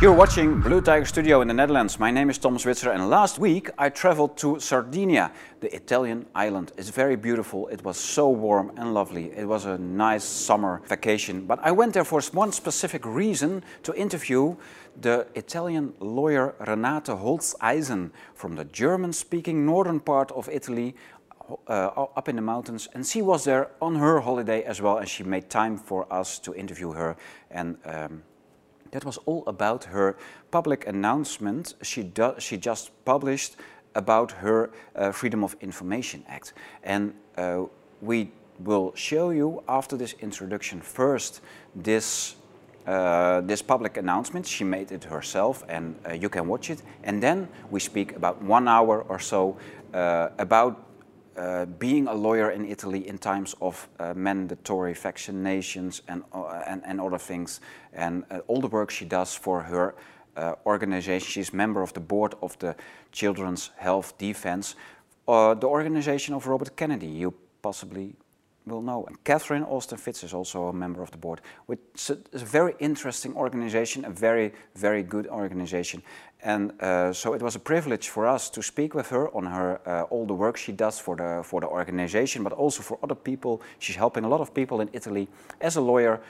You're watching Blue Tiger Studio in the Netherlands. My name is Thomas Witzer, and last week I traveled to Sardinia, the Italian island. It's very beautiful. It was so warm and lovely. It was a nice summer vacation. But I went there for one specific reason to interview the Italian lawyer Renate Holzeisen from the German speaking northern part of Italy. Uh, up in the mountains, and she was there on her holiday as well, and she made time for us to interview her. And um, that was all about her public announcement she, do, she just published about her uh, Freedom of Information Act. And uh, we will show you after this introduction first this uh, this public announcement. She made it herself, and uh, you can watch it. And then we speak about one hour or so uh, about uh, being a lawyer in Italy in times of uh, mandatory vaccinations and, uh, and, and, other things, and uh, all the work she does for her uh, organization. She's member of the board of the Children's Health Defense, the organization of Robert Kennedy. You possibly will know. And Catherine Austin Fitts is also a member of the board, which is a very interesting organization, a very, very good organization. And uh, so it was a privilege for us to speak with her on her uh, all the work she does for the for the organization, but also for other people. She's helping a lot of people in Italy as a lawyer.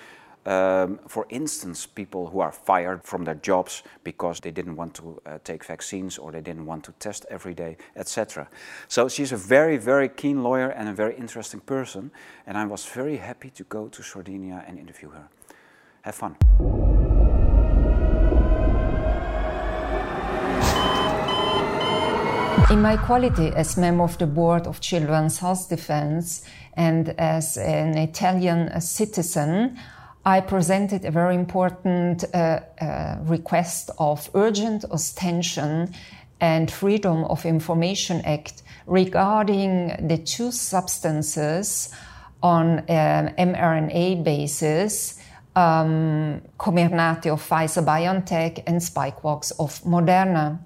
Um, for instance, people who are fired from their jobs because they didn't want to uh, take vaccines or they didn't want to test every day, etc. So she's a very, very keen lawyer and a very interesting person. And I was very happy to go to Sardinia and interview her. Have fun. In my quality as member of the board of Children's Health Defense and as an Italian citizen, I presented a very important uh, uh, request of urgent ostension and Freedom of Information Act regarding the two substances on um, mRNA basis, um, Comirnaty of Pfizer BioNTech and Spikevax of Moderna.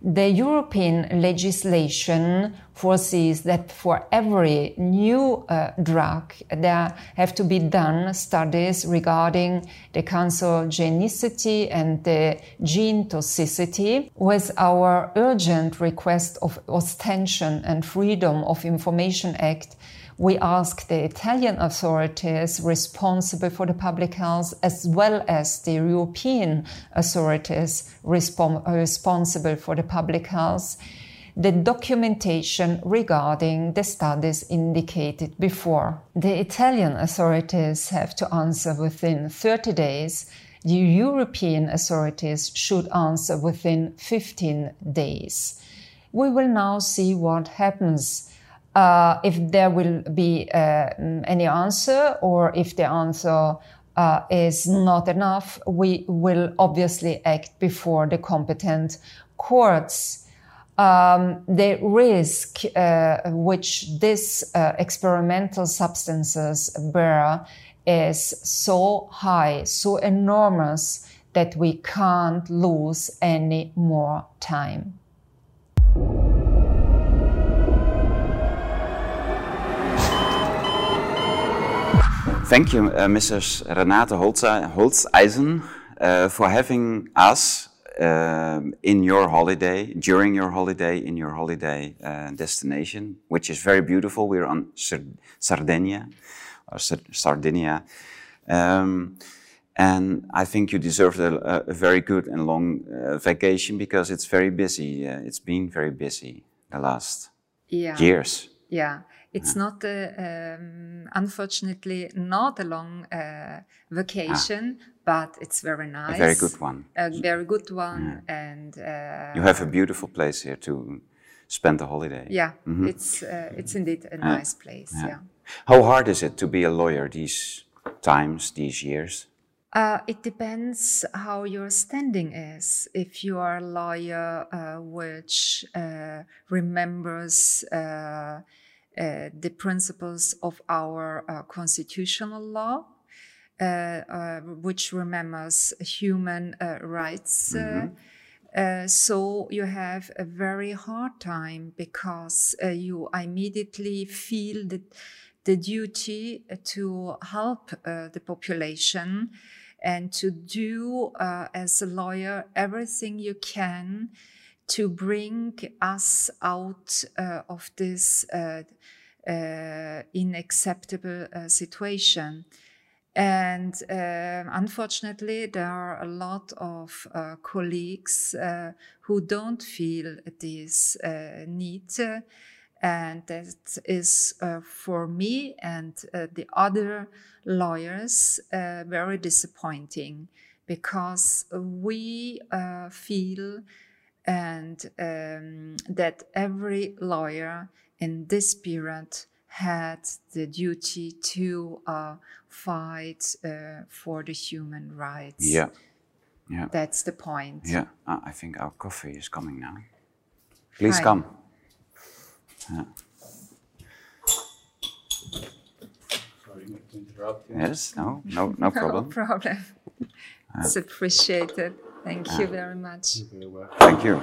The European legislation foresees that for every new uh, drug, there have to be done studies regarding the cancerogenicity and the gene toxicity. With our urgent request of ostension and freedom of information act, we ask the Italian authorities responsible for the public health as well as the European authorities respon uh, responsible for the public health the documentation regarding the studies indicated before. The Italian authorities have to answer within 30 days. The European authorities should answer within 15 days. We will now see what happens uh, if there will be uh, any answer or if the answer uh, is not enough, we will obviously act before the competent courts. Um, the risk uh, which these uh, experimental substances bear is so high, so enormous that we can't lose any more time. Thank you, uh, Mrs. Renate Holzeisen, uh, for having us uh, in your holiday, during your holiday, in your holiday uh, destination, which is very beautiful. We're on Sardinia, or Sardinia. Um, and I think you deserved a, a very good and long uh, vacation because it's very busy. Uh, it's been very busy the last yeah. years. Yeah. It's yeah. not, a, um, unfortunately, not a long uh, vacation, ah. but it's very nice. A very good one. A very good one, yeah. and uh, you have a beautiful place here to spend the holiday. Yeah, mm -hmm. it's uh, it's indeed a nice place. Yeah. How hard is it to be a lawyer these times, these years? Uh, it depends how your standing is. If you are a lawyer uh, which uh, remembers uh, uh, the principles of our uh, constitutional law, uh, which remembers human rights. Mm-hmm. so you have a very hard time because you immediately feel that the duty to help the population and to do uh, as a lawyer everything you can to bring us out uh, of this uh, uh, unacceptable uh, situation. And uh, unfortunately, there are a lot of uh, colleagues who don't feel this need. and that is for me and the other lawyers very disappointing because we feel and um, that every lawyer in this period had the duty to uh, fight uh, for the human rights. Yeah. Yeah. That's the point. Yeah. Uh, I think our coffee is coming now. Please Hi. come. Yeah. Sorry not to interrupt you. Yes. No. No. No problem. No problem. it's appreciated. Thank you very much. You're very welcome. Thank you.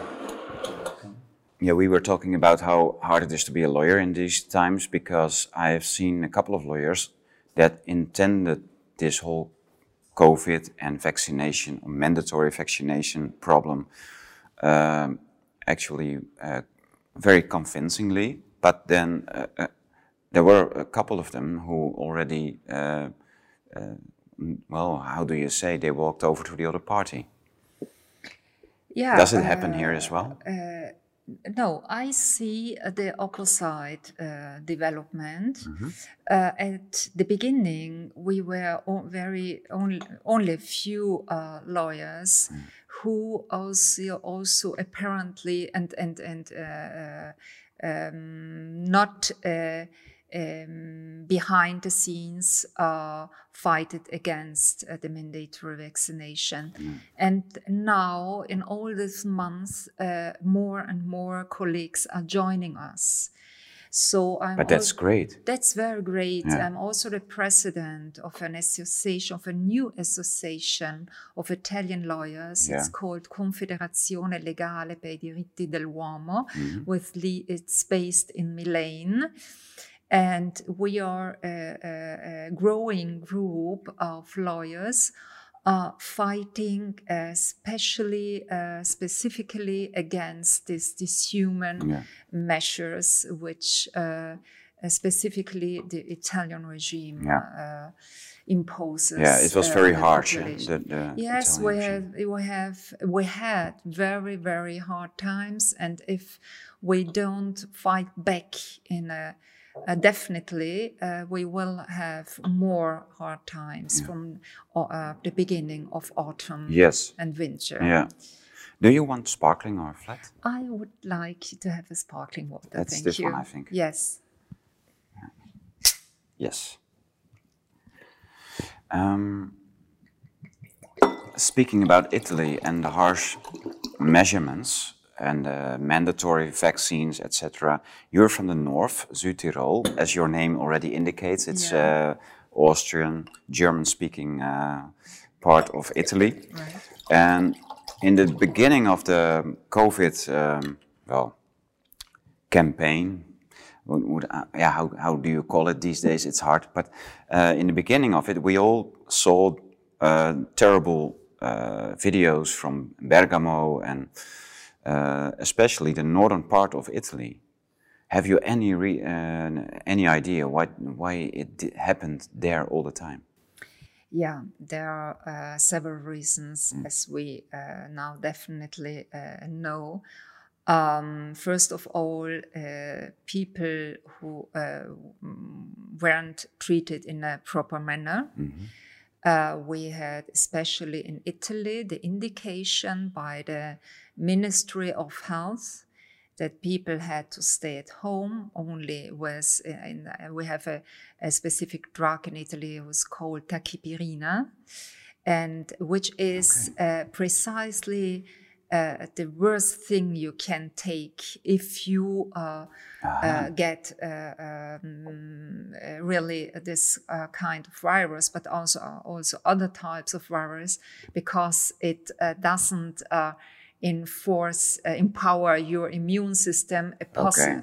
Yeah, we were talking about how hard it is to be a lawyer in these times because I have seen a couple of lawyers that intended this whole COVID and vaccination, or mandatory vaccination problem, um, actually uh, very convincingly. But then uh, uh, there were a couple of them who already, uh, uh, well, how do you say, they walked over to the other party. Yeah. Does it happen uh, here as well? No, I see uh, the opposite uh, development. Mm-hmm. Uh, at the beginning, we were very only, only a few uh, lawyers Mm. who also also apparently and and and uh, uh, um, not. Um, behind the scenes uh, fight against uh, the mandatory vaccination. And now, in all these months, uh, more and more colleagues are joining us. So I'm But that's al- great. that's very great. Yeah. I'm also the president of an association, of a new association of Italian lawyers. Yeah. It's called Confederazione Legale per i diritti dell'uomo. With le- it's based in Milan. And we are a, a, a growing group of lawyers uh, fighting uh, especially, uh, specifically against this, these human Yeah. measures, which uh, uh, specifically the Italian regime Yeah. uh, imposes. Yeah, it was uh, very on the harsh. yeah, the- the Yes, Italian we regime. have, we have we had very very hard times, and if we don't fight back in a, uh, definitely uh, we will have more hard times from uh, the beginning of autumn Yes. and winter. Yeah. Do you want sparkling or flat? I would like to have a sparkling water. That's thank this you. one, I think. Yes. Yes. Um, speaking about Italy and the harsh measurements and uh, mandatory vaccines, etc., you're from the north, Südtirol, as your name already indicates. It's Yeah. uh, Austrian, German-speaking uh, part of Italy. Right. And in the beginning of the COVID, um, well, campaign, uh, yeah, how, how do you call it these days? It's hard. But uh, in the beginning of it, we all saw uh, terrible uh, videos from Bergamo and uh, especially the northern part of Italy. Have you any re, uh, any idea why why it happened there all the time? Yeah, there are uh, several reasons, as we uh, now definitely uh, know. Um, first of all, uh, people who uh, mm, weren't treated in a proper manner. Uh, we had, especially in Italy, the indication by the Ministry of Health that people had to stay at home only with, in, uh, we have a, a specific drug in Italy, it was called tachipirina, and which is uh, precisely uh, the worst thing you can take if you uh, uh, get uh, um, uh, really this uh, kind of virus, but also also other types of virus, because it uh, doesn't uh, enforce uh, empower your immune system. Okay.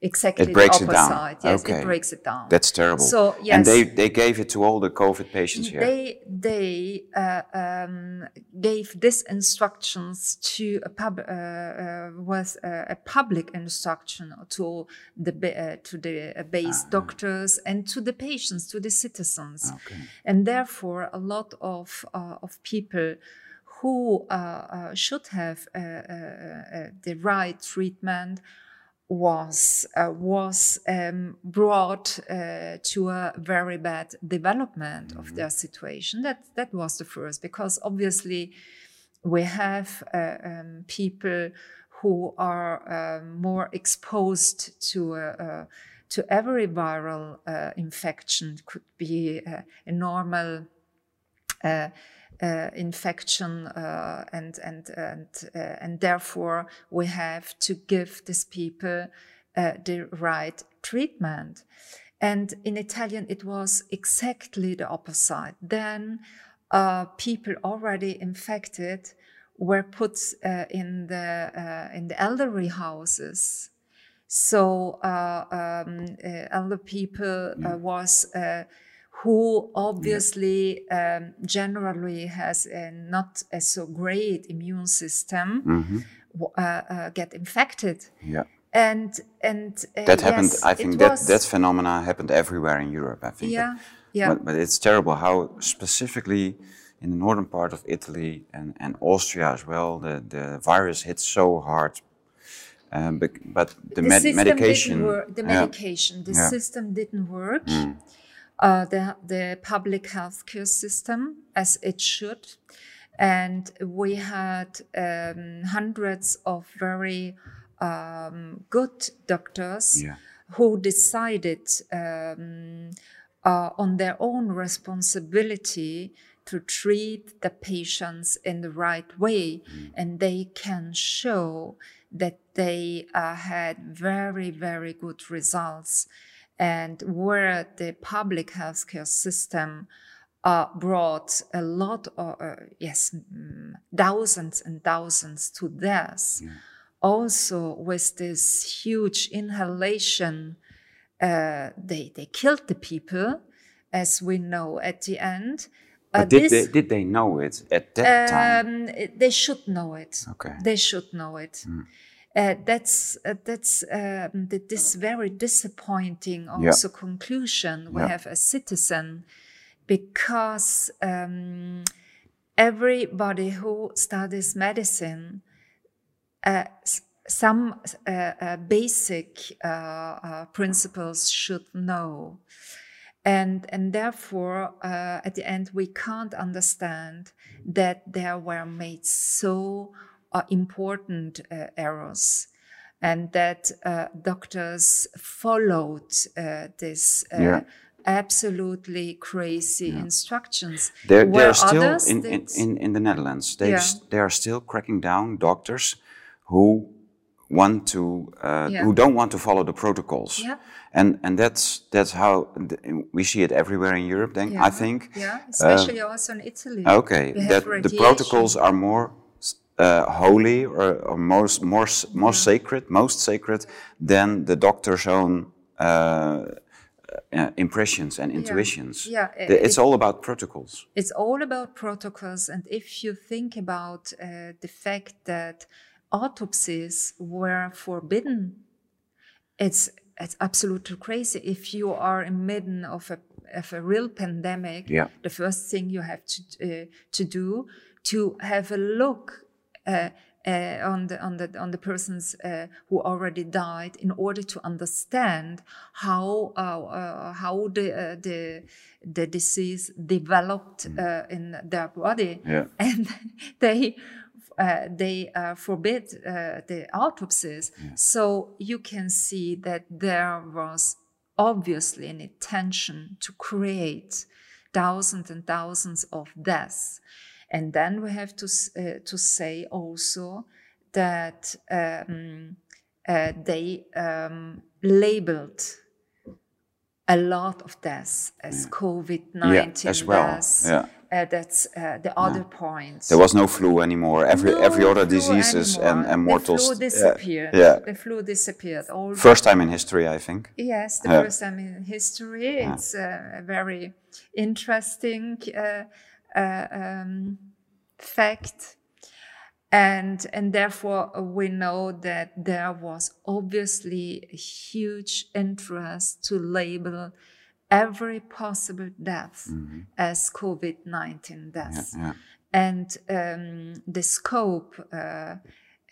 exactly It breaks the it down. opposite. Yes, Okay. it breaks it down. That's terrible. So, yes, And they, they gave it to all the COVID patients here. They they uh, um, gave these instructions to a pub uh, uh, was uh, a public instruction to the uh, to the base doctors and to the patients to the citizens, Okay. and therefore a lot of uh, of people who uh, uh, should have uh, the right treatment was uh, was um, brought uh, to a very bad development of their situation. That that was the first, because obviously we have uh, um, people who are more exposed to. To every viral infection could be a normal uh, infection, uh, and and and uh, and therefore we have to give these people uh, the right treatment. And in Italian, it was exactly the opposite. Then uh, people already infected were put uh, in the uh, in the elderly houses. So uh, um, uh, elder people uh, was uh, who obviously um, generally has a not a so great immune system w- uh, uh, get infected. Yeah. And and uh, That happened, yes, I think that, was- that phenomena happened everywhere in Europe, I think. Yeah, yeah. But, but it's terrible how specifically in the northern part of Italy and, and Austria as well, the, the virus hit so hard. Um, but, but the, the med- medication. The yeah. medication, the Yeah. system didn't work. Uh, the the public healthcare system as it should, and we had um, hundreds of very um, good doctors Yeah. who decided um, uh, on their own responsibility to treat the patients in the right way, and they can show that they uh, had very, very good results. And where the public healthcare system uh, brought a lot of, uh, yes, mm, thousands and thousands to deaths. Also, with this huge inhalation, uh, they, they killed the people, as we know at the end. Uh, But did, this- they, did they know it at that time? um, it- they should know it. Okay. They should know it. Uh, that's uh, that's um, th- this very disappointing also conclusion we Yeah. have as citizen because um, everybody who studies medicine uh, some uh, uh, basic uh, uh, principles should know and and therefore uh, at the end we can't understand that there were made so uh, important uh, errors and that uh, doctors followed uh, this uh, Yeah. absolutely crazy instructions There, are still others in, in, in, in the Netherlands. They Yeah. they are still cracking down doctors who want to uh, Yeah. who don't want to follow the protocols. Yeah. And and that's that's how we see it everywhere in Europe. Then I think. yeah especially also in italy Okay, that the protocols are more uh, holy or, or most more more sacred, most sacred than the doctor's own uh, uh, impressions and intuitions. Yeah, The- it- it's all about protocols. it's all about protocols and if you think about uh, the fact that autopsies were forbidden it's it's absolutely crazy if you are in midden of a of a real pandemic Yeah. the first thing you have to uh, to do to have a look uh, uh, on the on the on the persons uh, who already died in order to understand how uh, uh, how the uh, the the disease developed uh, in their body Yeah. and they uh, they uh, forbid uh, the autopsies. So you can see that there was obviously an intention to create thousands and thousands of deaths. And then we have to uh, to say also that um, uh, they um, labeled a lot of deaths as COVID 19 Yeah, as well, deaths. yeah. Uh, that's uh, the other point. There was no flu anymore. Every No every other diseases and, anymore. and mortals. The flu disappeared. Yeah. The flu disappeared. All First time in history, I think. Yes, the Yeah. first time in history. It's uh, a very interesting uh, um, fact. And, and therefore, we know that there was obviously a huge interest to label every possible death as COVID 19 deaths. Yeah. And um, the scope uh,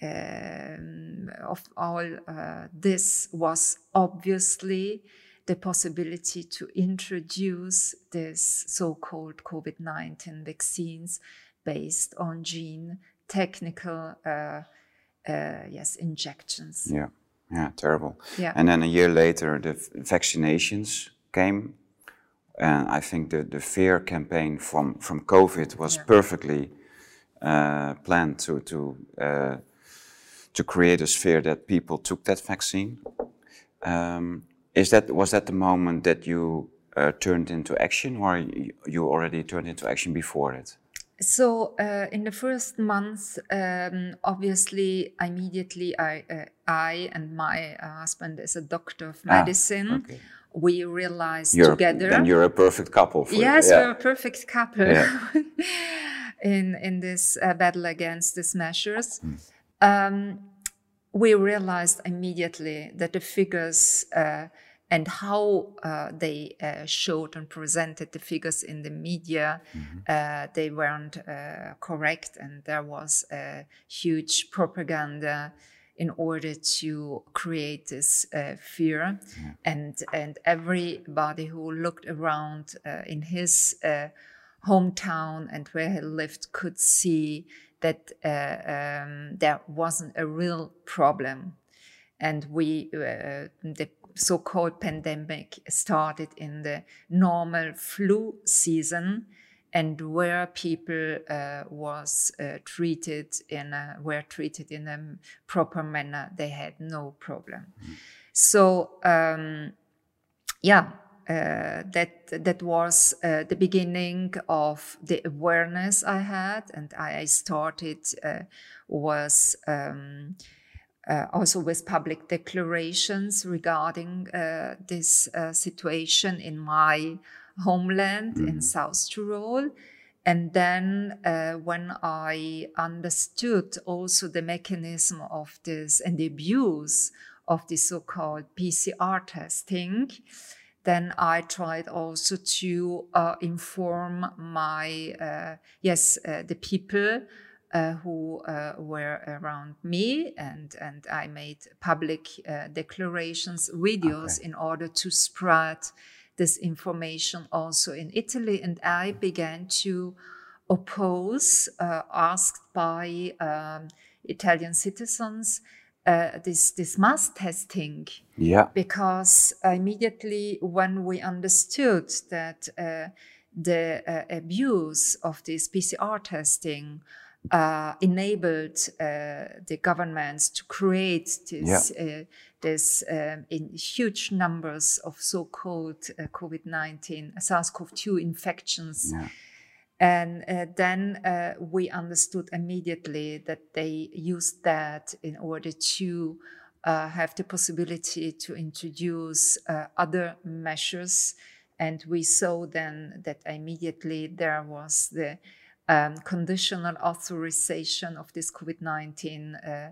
um, of all uh, this was obviously the possibility to introduce this so-called COVID-19 vaccines based on gene technical uh, uh, yes injections. Yeah, yeah, terrible. Yeah. And then a year later, the vaccinations came, and I think the, the fear campaign from from COVID was Yeah. perfectly uh, planned to to uh, to create a sphere that people took that vaccine. Um, is that was that the moment that you uh, turned into action, or you, already turned into action before it? So uh, in the first month, um, obviously, immediately, I, uh, I and my uh, husband, as a doctor of medicine, Ah, okay. we realized You're, together. Then you're a perfect couple. For yes, yeah. we're a perfect couple Yeah. in in this uh, battle against these measures. Hmm. Um, we realized immediately that the figures uh, and how uh, they uh, showed and presented the figures in the media, uh, they weren't uh, correct, and there was a huge propaganda in order to create this uh, fear, and and everybody who looked around uh, in his uh, hometown and where he lived could see that uh, um, there wasn't a real problem. And we uh, the so-called pandemic started in the normal flu season and where people uh, was uh, treated in a, were treated in a proper manner they had no problem. So um, yeah uh, that that was uh, the beginning of the awareness I had, and I, started uh, was um, uh, also with public declarations regarding uh, this uh, situation in my homeland in South Tyrol. And then, when I understood also the mechanism of this and the abuse of the so called PCR testing, then I tried also to uh, inform my, uh, yes, uh, the people uh, who uh, were around me, and, and I made public uh, declarations, videos in order to spread this information also in Italy. And I began to oppose, uh, asked by um, Italian citizens, uh, this, this mass testing Yeah. because immediately when we understood that uh, the uh, abuse of this PCR testing uh, enabled uh, the governments to create this, uh, this um, in huge numbers of so-called uh, COVID-19 SARS-CoV-2 infections. Yeah. And uh, then uh, we understood immediately that they used that in order to uh, have the possibility to introduce uh, other measures. And we saw then that immediately there was the um, conditional authorization of this COVID 19 uh,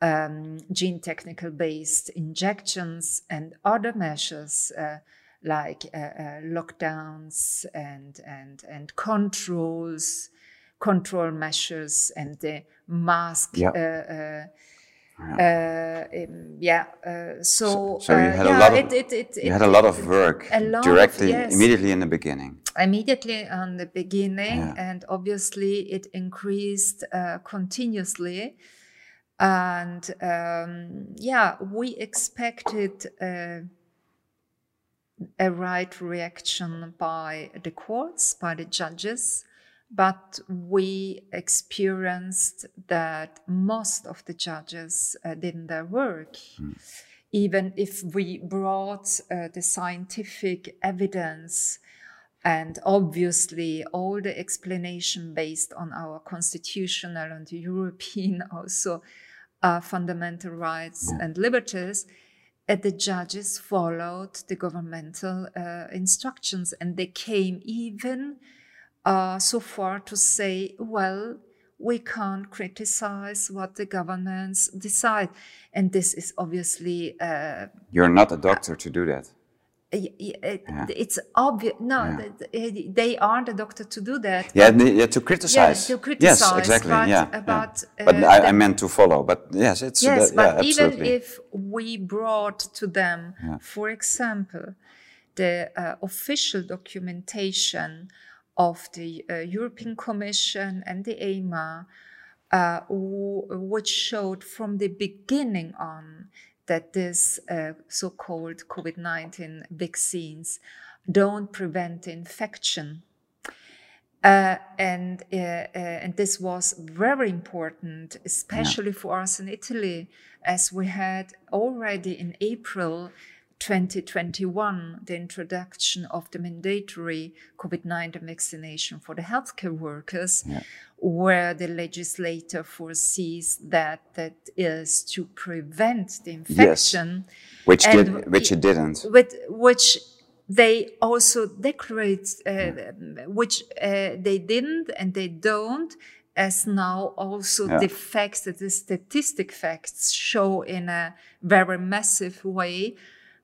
um, gene technical based injections and other measures. Uh, like uh, uh, lockdowns and and and controls, control measures, and the mask. Yeah. Uh, uh, uh, um, yeah. Uh, so So you uh, had a yeah, lot of it, it, it, you had a lot of work a lot of- directly yes. immediately in the beginning. immediately on the beginning, Yeah. and obviously it increased uh, continuously. And um, yeah, we expected. A right reaction by the courts, by the judges, but we experienced that most of the judges uh, did their work. Even if we brought uh, the scientific evidence and obviously all the explanation based on our constitutional and European also uh, fundamental rights and liberties, the judges followed the governmental uh, instructions and they came even uh, so far to say, well, we can't criticize what the governments decide. And this is obviously. Uh, You're not a doctor to do that. It, yeah. It's obvious. No, yeah. they are the doctor to do that. Yeah, yeah to criticize. Yeah, to criticize. Yes, exactly. But, yeah, but, yeah. but uh, I, I, meant to follow. But yes, it's yes. Uh, but even if we brought to them, for example, the uh, official documentation of the uh, European Commission and the EMA, uh, which showed from the beginning on that this uh, so-called COVID-19 vaccines don't prevent infection. Uh, and uh, uh, and this was very important, especially yeah. for us in Italy, as we had already in April 2021 the introduction of the mandatory COVID 19 vaccination for the healthcare workers, yeah. where the legislator foresees that that is to prevent the infection. Yes. Which, did, which it didn't. With, which they also declarate, uh, yeah. which uh, they didn't and they don't as now also yeah. the facts, the statistic facts show in a very massive way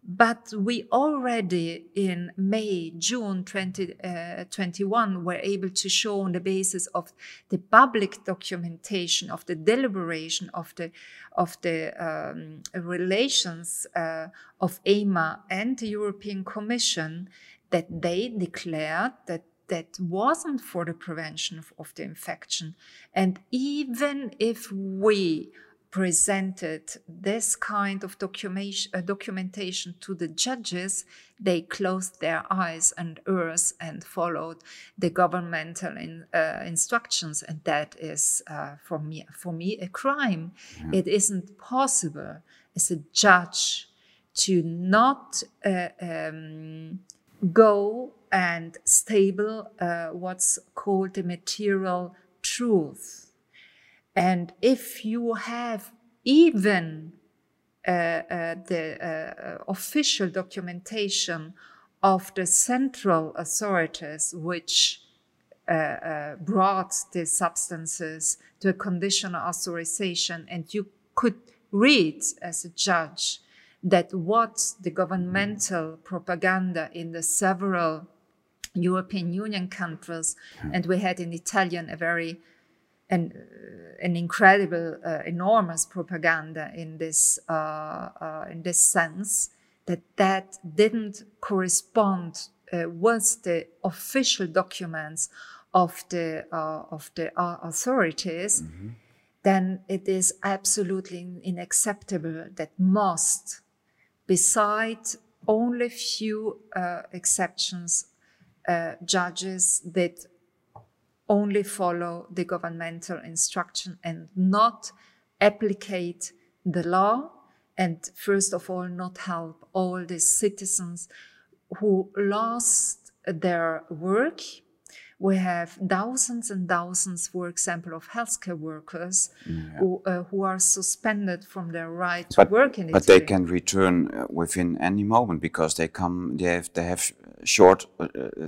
but we already in May, June 2021 uh, were able to show on the basis of the public documentation of the deliberation of the of the um, relations uh, of EMA and the European Commission that they declared that that wasn't for the prevention of, of the infection. And even if we presented this kind of documentation, uh, documentation to the judges, they closed their eyes and ears and followed the governmental in, uh, instructions, and that is uh, for me for me a crime. Yeah. It isn't possible as a judge to not uh, um, go and stable uh, what's called the material truth and if you have even uh, uh, the uh, official documentation of the central authorities which uh, uh, brought the substances to a conditional authorization, and you could read as a judge that what the governmental propaganda in the several European Union countries, and we had in Italian a very an, an incredible, uh, enormous propaganda in this uh, uh, in this sense that that didn't correspond uh, with the official documents of the uh, of the authorities. Mm-hmm. Then it is absolutely unacceptable that most, beside only few exceptions, judges that only follow the governmental instruction and not applicate the law and first of all not help all the citizens who lost their work we have thousands and thousands, for example, of healthcare workers yeah. who, uh, who are suspended from their right but, to work in Italy. But they can return uh, within any moment because they come. They have they have short. Uh,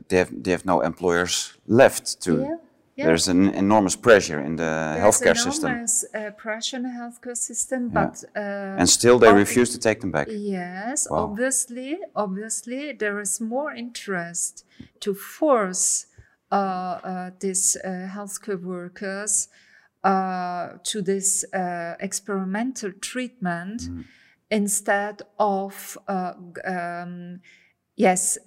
they have they have no employers left to. Yeah. Yeah. There's an enormous pressure in the There's healthcare system. There's enormous uh, pressure in the healthcare system, but uh, and still they refuse to take them back. Yes, wow. obviously, obviously there is more interest to force uh, uh these uh, healthcare workers uh, to this experimental treatment mm. instead of um, yes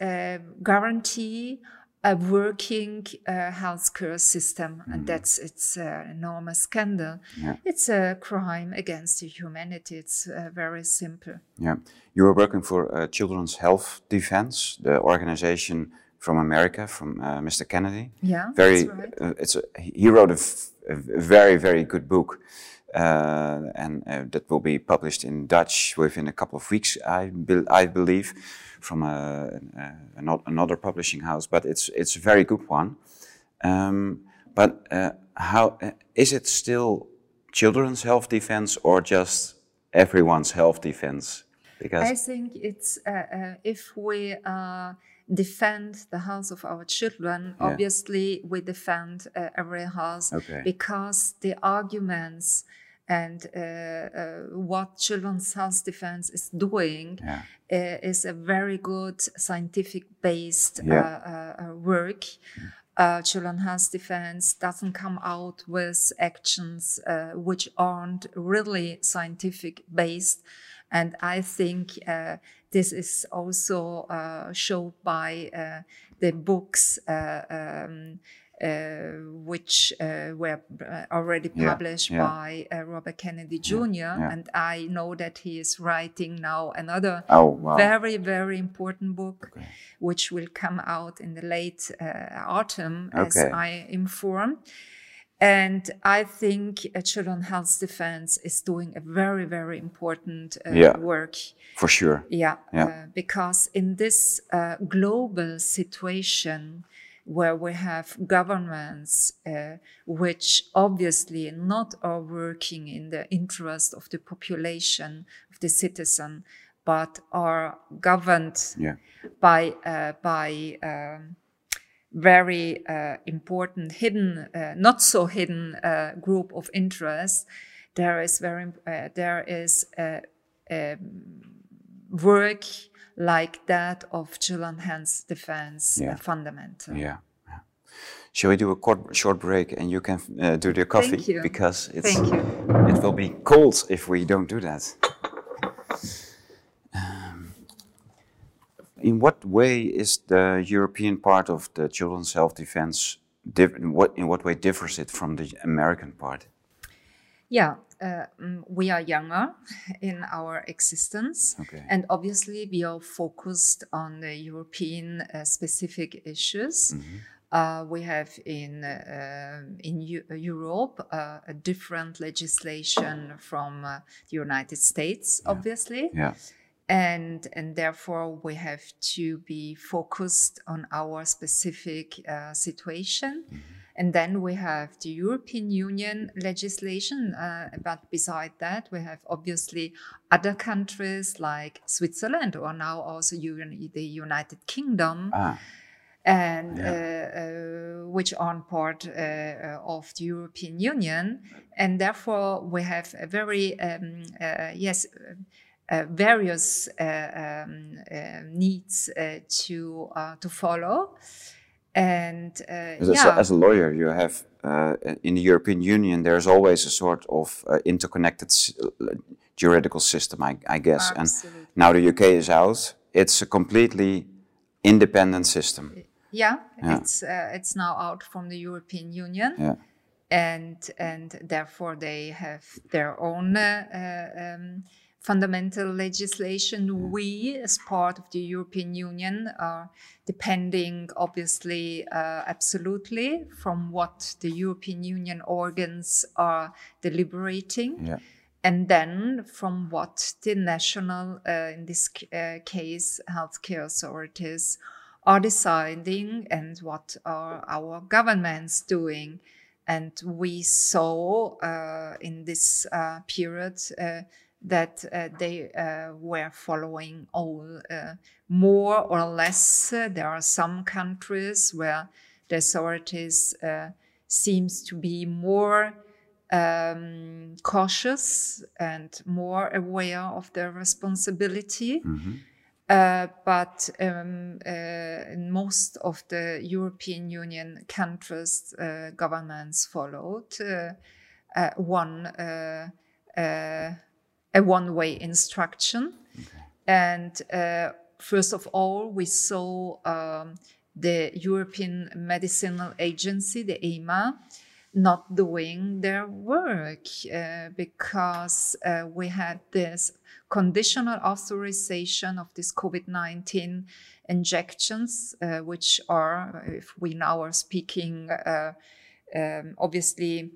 guarantee a working uh, healthcare system, mm. and that's it's an enormous scandal. Yeah. It's a crime against humanity. It's uh, very simple. Yeah, you were working for uh, Children's Health Defense, the organization from America, from uh, Mr. Kennedy. Yeah, very. Right. Uh, it's a, he wrote a, very very good book. uh, and uh, that will be published in Dutch within a couple of weeks, I, be I believe, from a, a, another publishing house. But it's it's a very good one. Um, but uh, how is it still children's health defense or just everyone's health defense? Because I think it's if we defend the health of our children. Yeah. Obviously, we defend uh, every health okay. because the arguments and uh, uh, what children's health defense is doing yeah. Uh, is a very good scientific based yeah. Uh, uh, work. Uh, children health defense doesn't come out with actions which aren't really scientific based and I think uh, this is also uh, shown by uh, the books uh, um, which uh, were already published yeah, yeah. by Robert Kennedy Jr. Yeah, and I know that he is writing now another oh, wow. very, very important book, okay. which will come out in the late autumn, okay. as I informed. And I think uh, Children's Health Defense is doing a very, very important uh, yeah, work. For sure. Yeah. yeah. Uh, because in this uh, global situation where we have governments uh, which obviously not are working in the interest of the population, of the citizen, but are governed yeah. by, uh, by um, very uh, important hidden, uh, not so hidden uh, group of interests, there is very uh, there is a, work like that of children hands defense yeah. fundamental. Yeah. yeah. Shall we do a short, short break and you can uh, do the coffee because it's Thank you. it will be cold if we don't do that. In what way is the European part of the children's health defense different? What in what way differs it from the American part? Yeah, uh, mm, we are younger in our existence, okay. and obviously we are focused on the European uh, specific issues. Mm -hmm. Uh, we have in uh, in U Europe uh, a different legislation from uh, the United States, yeah. obviously. Yeah and and therefore we have to be focused on our specific uh, situation mm-hmm. and then we have the european union legislation uh, but beside that we have obviously other countries like switzerland or now also the united kingdom ah. and yeah. uh, uh which aren't part uh, uh, of the European Union, and therefore we have a very um, yes uh, various uh, um, uh, needs to to follow. And as, yeah. a, as, a, lawyer, you have in the European Union, there's always a sort of interconnected juridical system, I, I guess. Absolutely. And now the UK is out. It's a completely independent system. Yeah, yeah. it's uh, it's now out from the European Union. Yeah. And and therefore they have their own uh, um, fundamental legislation. We, as part of the European Union, are depending, obviously, uh, absolutely from what the European Union organs are deliberating. Yeah. And then from what the national, uh, in this uh, case, healthcare authorities are deciding and what are our governments doing. And we saw uh, in this uh, period uh, that uh, they uh, were following all uh, more or less. there are some countries where the authorities uh, seems to be more um, cautious and more aware of their responsibility. Mm-hmm. Uh, but um, uh, in most of the European Union countries, governments followed one a one way instruction. Okay. And uh, first of all, we saw um, the European Medicinal Agency, the EMA, not doing their work uh, because uh, we had this conditional authorization of these COVID 19 injections, uh, which are, if we now are speaking, uh, um, obviously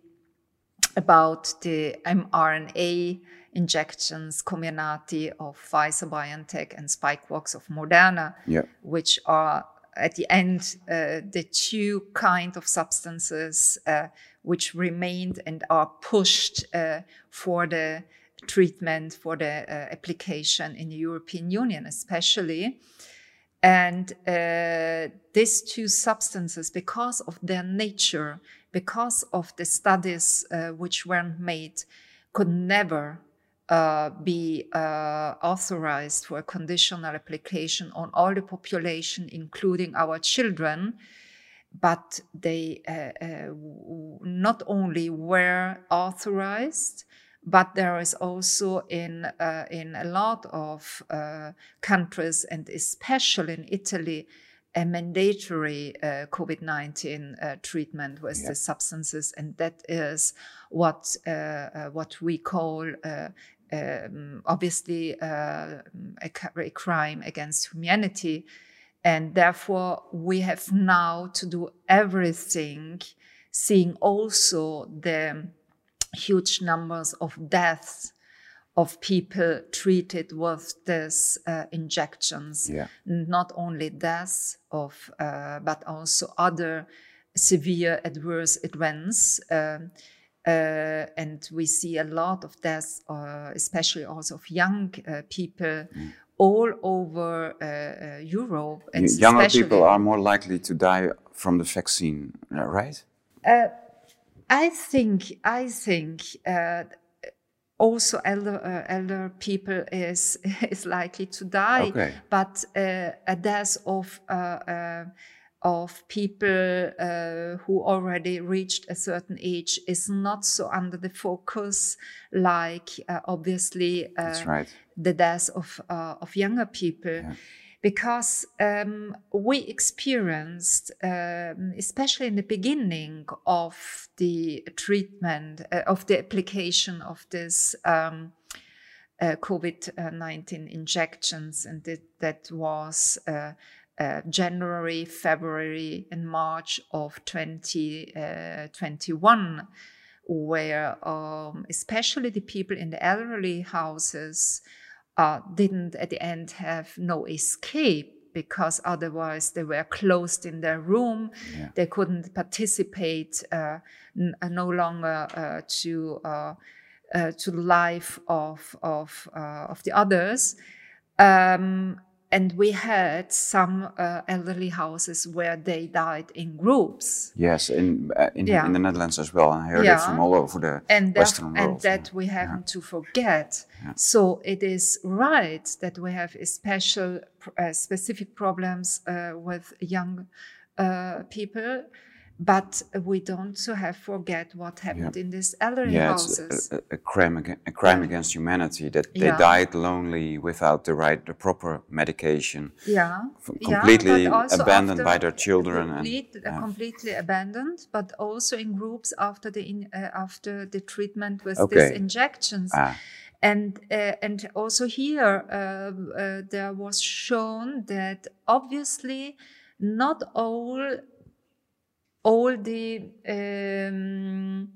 about the mRNA injections, Comirnaty of Pfizer BioNTech and Spikevax of Moderna, Yeah. which are at the end uh, the two kind of substances uh, which remained and are pushed uh, for the treatment for the uh, application in the European Union, especially. And uh, these two substances, because of their nature, because of the studies uh, which weren't made, could never uh, be uh, authorized for a conditional application on all the population, including our children. But they uh, uh, not only were authorized, but there is also in uh, in a lot of uh, countries and especially in Italy a mandatory uh, COVID nineteen uh, treatment with the substances, and that is what uh, uh, what we call. Uh, um, obviously, uh, a, a crime against humanity, and therefore we have now to do everything, seeing also the huge numbers of deaths of people treated with these uh, injections. Yeah. Not only deaths of, uh, but also other severe adverse events. Um, uh, and we see a lot of deaths, uh, especially also of young uh, people. All over uh, Europe, and Younger people are more likely to die from the vaccine, uh, right? I think I think uh, also elder uh, elder people is is likely to die, Okay. but uh, a death of uh, uh, of people uh, who already reached a certain age is not so under the focus like uh, obviously uh, right. the death of uh, of younger people because um, we experienced, um, especially in the beginning of the treatment, uh, of the application of this um, uh, COVID 19 injections, and that, that was uh, uh, January, February, and March of 2021, where um, especially the people in the elderly houses uh, didn't at the end have no escape because otherwise they were closed in their room. They couldn't participate uh, n- uh, no longer uh, to uh, uh, to the life of of uh, of the others. Um, and we had some uh, elderly houses where they died in groups. Yes, in uh, in, Yeah. in the Netherlands as well. I heard it from all over the and that, Western world. and that we haven't to forget. So it is right that we have special, uh, specific problems uh, with young uh, people, but we don't to have forget what happened in these elderly yeah, it's houses. a, a, a crime aga- a crime against humanity that they Yeah. died lonely without the right, the proper medication, yeah, yeah, completely abandoned by their children and complete, uh, completely abandoned, but also in groups after the in, uh, after the treatment with Okay. these injections. ah, and uh, and also here uh, uh, there was shown that obviously not all all the um,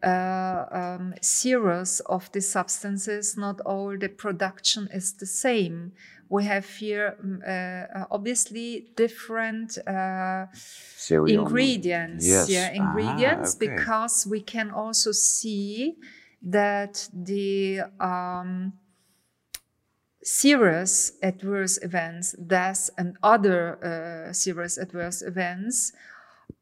uh, um, series of the substances, not all the production is the same. We have here mm, uh, obviously different uh, ingredients Yes. yeah Ah, ingredients okay. because we can also see that the um, serious adverse events deaths and other uh, serious adverse events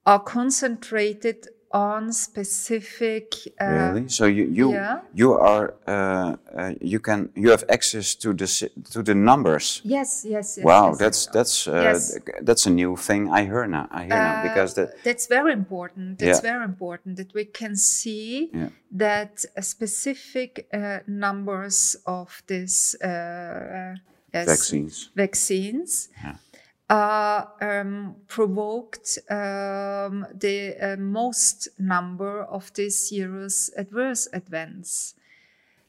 are concentrated on specific uh, Really? So you you yeah. you are uh, uh, you can you have access to the to the numbers. yes yes yes Wow, yes, that's that's uh, Yes. that's a new thing I hear now. I hear now because that that's very important. That's Yeah. very important that we can see Yeah. that specific uh, numbers of these uh, uh, yes, vaccines. vaccines uh, um, provoked um, the uh, most number of these serious adverse events.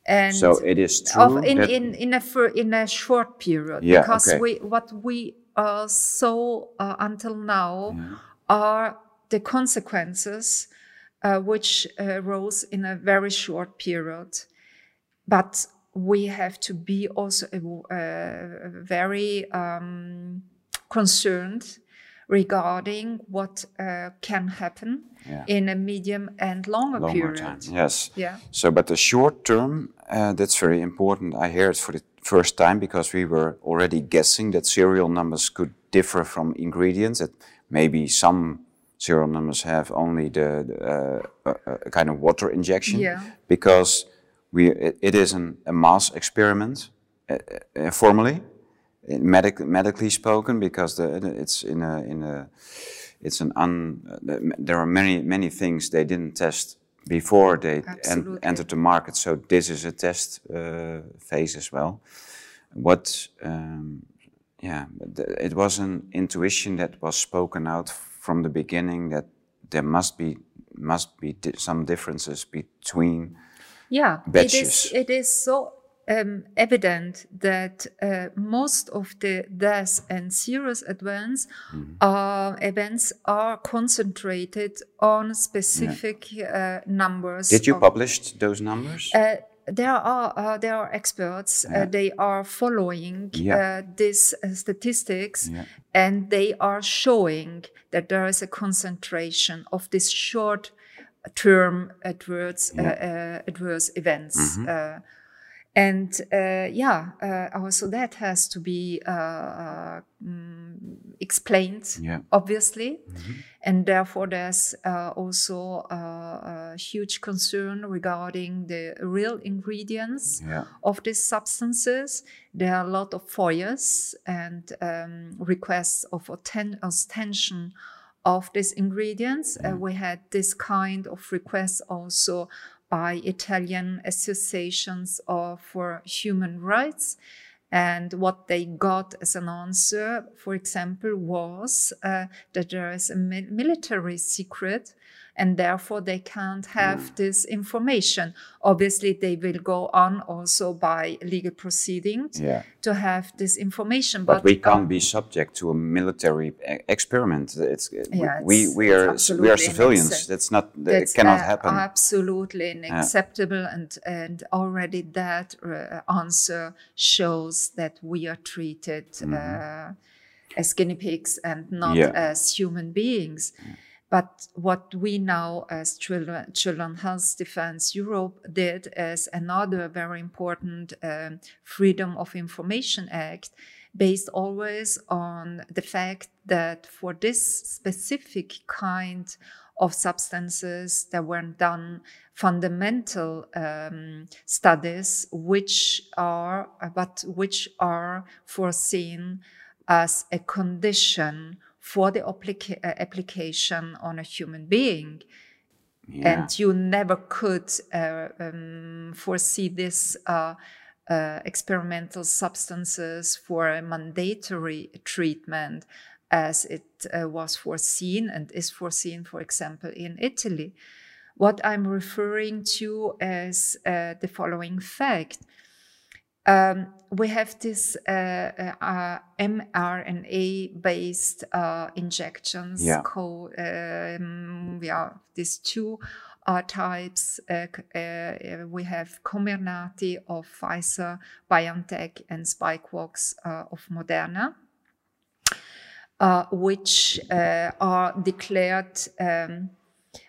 And So it is true of in, in in a in a short period Yeah, because okay. we what we uh, saw uh, until now are the consequences uh, which uh, rose in a very short period. But we have to be also uh, very um, concerned regarding what uh, can happen Yeah. in a medium and longer, Longer period. time. Yes. Yeah. So, but the short term, uh, that's very important. I hear it for the first time because we were already guessing that serial numbers could differ from ingredients. That maybe some serial numbers have only the, the uh, kind of water injection. Yeah. Because we it, it is an, a mass experiment uh, uh, formally, medic, medically spoken, because the, it's in a in a it's an un. There are many many things they didn't test before they en- entered the market. So this is a test uh, phase as well. What, um, yeah, it was an intuition that was spoken out from the beginning that there must be must be di- some differences between. Yeah, it batches. is. It is so um, evident that uh, most of the deaths and serious events, Mm-hmm. uh, events are concentrated on specific uh, numbers. Did you of- publish those numbers? Uh, there are uh, there are experts. Uh, they are following Yeah. uh, these uh, statistics, Yeah. and they are showing that there is a concentration of these short-term adverse uh, uh, adverse events. Mm-hmm. And uh, yeah, uh, also that has to be uh, uh, mm, explained, Yeah. obviously. And therefore, there's uh, also uh, a huge concern regarding the real ingredients Yeah. of these substances. There are a lot of FOIAs and um, requests of ostension of these ingredients. Uh, we had this kind of requests also by Italian associations of, for human rights. And what they got as an answer, for example, was uh, that there is a mi- military secret and therefore they can't have this information. Obviously, they will go on also by legal proceedings Yeah. to have this information. But, we can't um, be subject to a military e- experiment. It's, Yeah, we we it's are we are civilians. That's not it that's cannot uh, happen. absolutely unacceptable and and already that uh, answer shows that we are treated uh, as guinea pigs and not Yeah. as human beings but what we now as children children health defense europe did is another very important um, freedom of information act based always on the fact that for this specific kind of substances there weren't done fundamental um, studies which are but which are foreseen as a condition for the applica- uh, application on a human being yeah. and you never could uh, um, foresee this uh, uh, experimental substances for a mandatory treatment as it uh, was foreseen and is foreseen, for example, in Italy. What I'm referring to is uh, the following fact. Um, we have this uh, uh, uh, mRNA based uh, injections Yeah. called, um, yeah, these two uh, types. Uh, we have Comirnaty of Pfizer, BioNTech, and Spikevax uh, of Moderna. Uh, which uh, are declared um,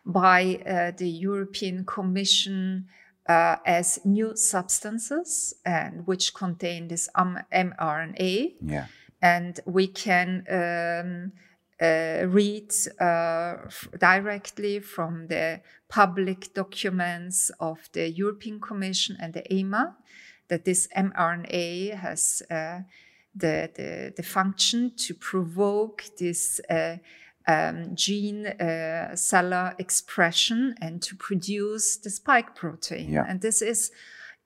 by uh, the European Commission uh, as new substances and which contain this um, mRNA. yeah. And we can um, uh, read uh, f- directly from the public documents of the European Commission and the EMA that this mRNA has uh, the, the, the function to provoke this uh, um, gene uh, cellular expression and to produce the spike protein. Yeah. And this is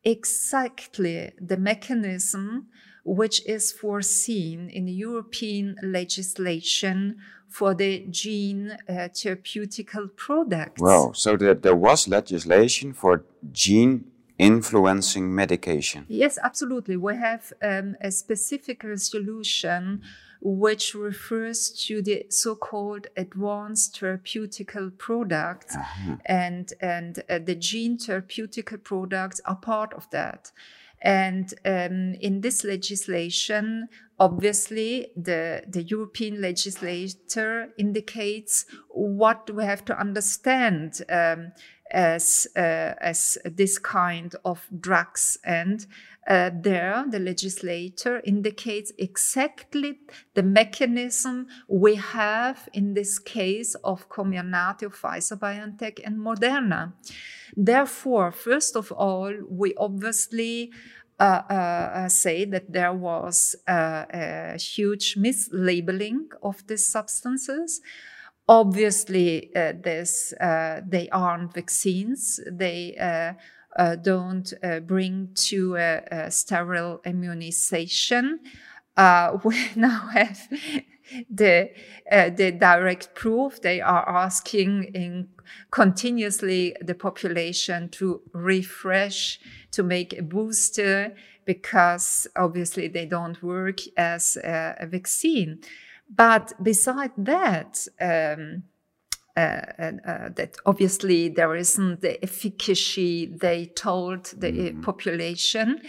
exactly the mechanism which is foreseen in the European legislation for the gene uh, therapeutical products. Wow. So there, there was legislation for gene influencing medication. Yes, absolutely. We have um, a specific resolution which refers to the so-called advanced therapeutical products, and and uh, the gene therapeutical products are part of that. And um, in this legislation, obviously, the, the European legislator indicates what we have to understand um, as, uh, as this kind of drugs. And uh, there, the legislator indicates exactly the mechanism we have in this case of Comirnaty, Pfizer BioNTech, and Moderna. Therefore, first of all, we obviously uh, uh, say that there was uh, a huge mislabeling of these substances. Obviously, uh, this uh, they aren't vaccines. They uh, don't bring to sterile immunization. we now have the uh, the direct proof they are asking in continuously the population to refresh to make a booster because obviously they don't work as a, a vaccine but beside that um, uh, uh, that obviously there isn't the efficacy they told the mm. population.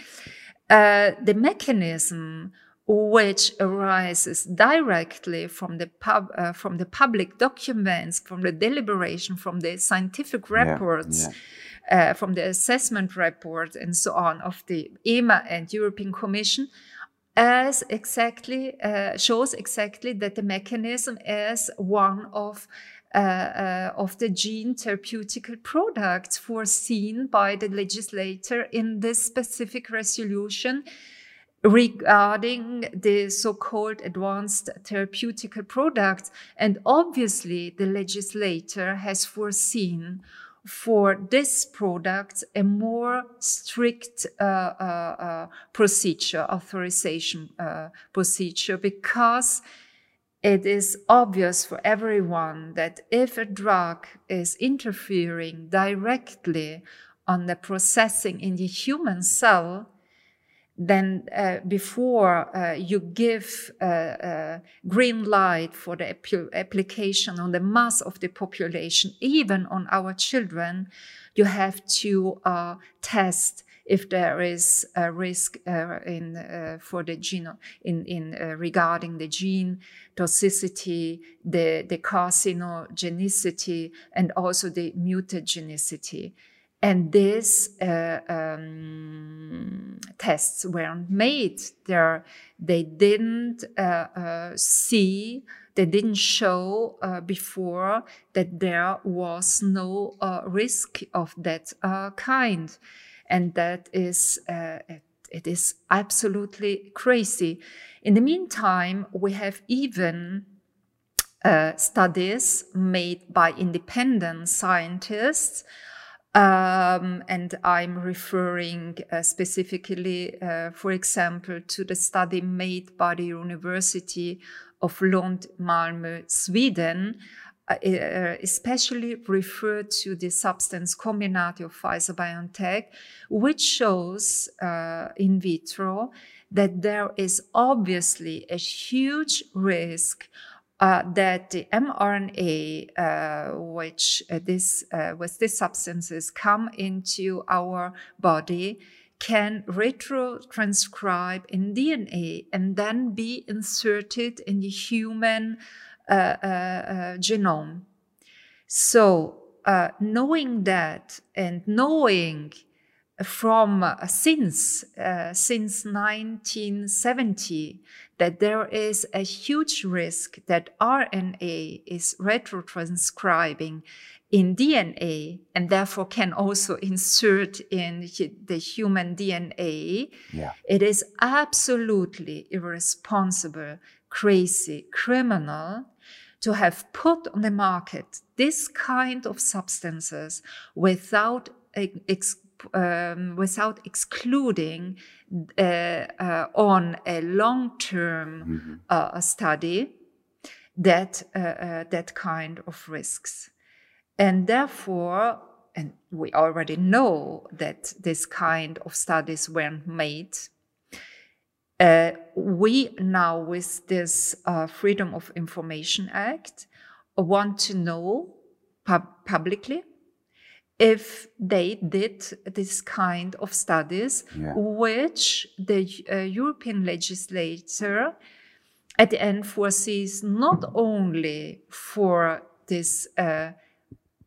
Uh, the mechanism which arises directly from the pub, uh, from the public documents, from the deliberation, from the scientific reports, yeah, yeah. Uh, from the assessment report, and so on of the EMA and European Commission, as exactly uh, shows exactly that the mechanism is one of uh, uh, of the gene therapeutical products foreseen by the legislator in this specific resolution regarding the so-called advanced therapeutical products. And obviously the legislator has foreseen for this product a more strict uh, uh, uh, procedure, authorization uh, procedure, because it is obvious for everyone that if a drug is interfering directly on the processing in the human cell, then uh, before uh, you give uh, uh green light for the ap- application on the mass of the population, even on our children, you have to uh, test if there is a risk uh, in for the gene in in regarding the gene toxicity, the the carcinogenicity, and also the mutagenicity. And these uh, um, tests weren't made. There they didn't uh, uh, see they didn't show uh, before that there was no uh, risk of that uh, kind and that is it, it is absolutely crazy. In the meantime we have even studies made by independent scientists um, and I'm referring uh, specifically, uh, for example, to the study made by the University of Lund, Malmö, Sweden, uh, uh especially referred to the substance Comirnaty of Pfizer BioNTech, which shows uh, in vitro that there is obviously a huge risk uh, that the mRNA, uh, which uh, this uh, with these substances come into our body, can retrotranscribe in DNA and then be inserted in the human uh, uh, Uh, uh, uh, genome. So, knowing that and knowing from since since 1970 that there is a huge risk that RNA is retrotranscribing in DNA and therefore can also insert in the human DNA. Yeah. It is absolutely irresponsible, crazy, criminal to have put on the market this kind of substances without ex- um, without excluding uh, uh, on a long-term mm-hmm. Uh, study that that kind of risks, and therefore and we already know that this kind of studies weren't made. Uh, we now, with this uh, Freedom of Information Act, want to know pub- publicly if they did this kind of studies, Yeah. which the uh, European legislator at the end foresees not only for this uh,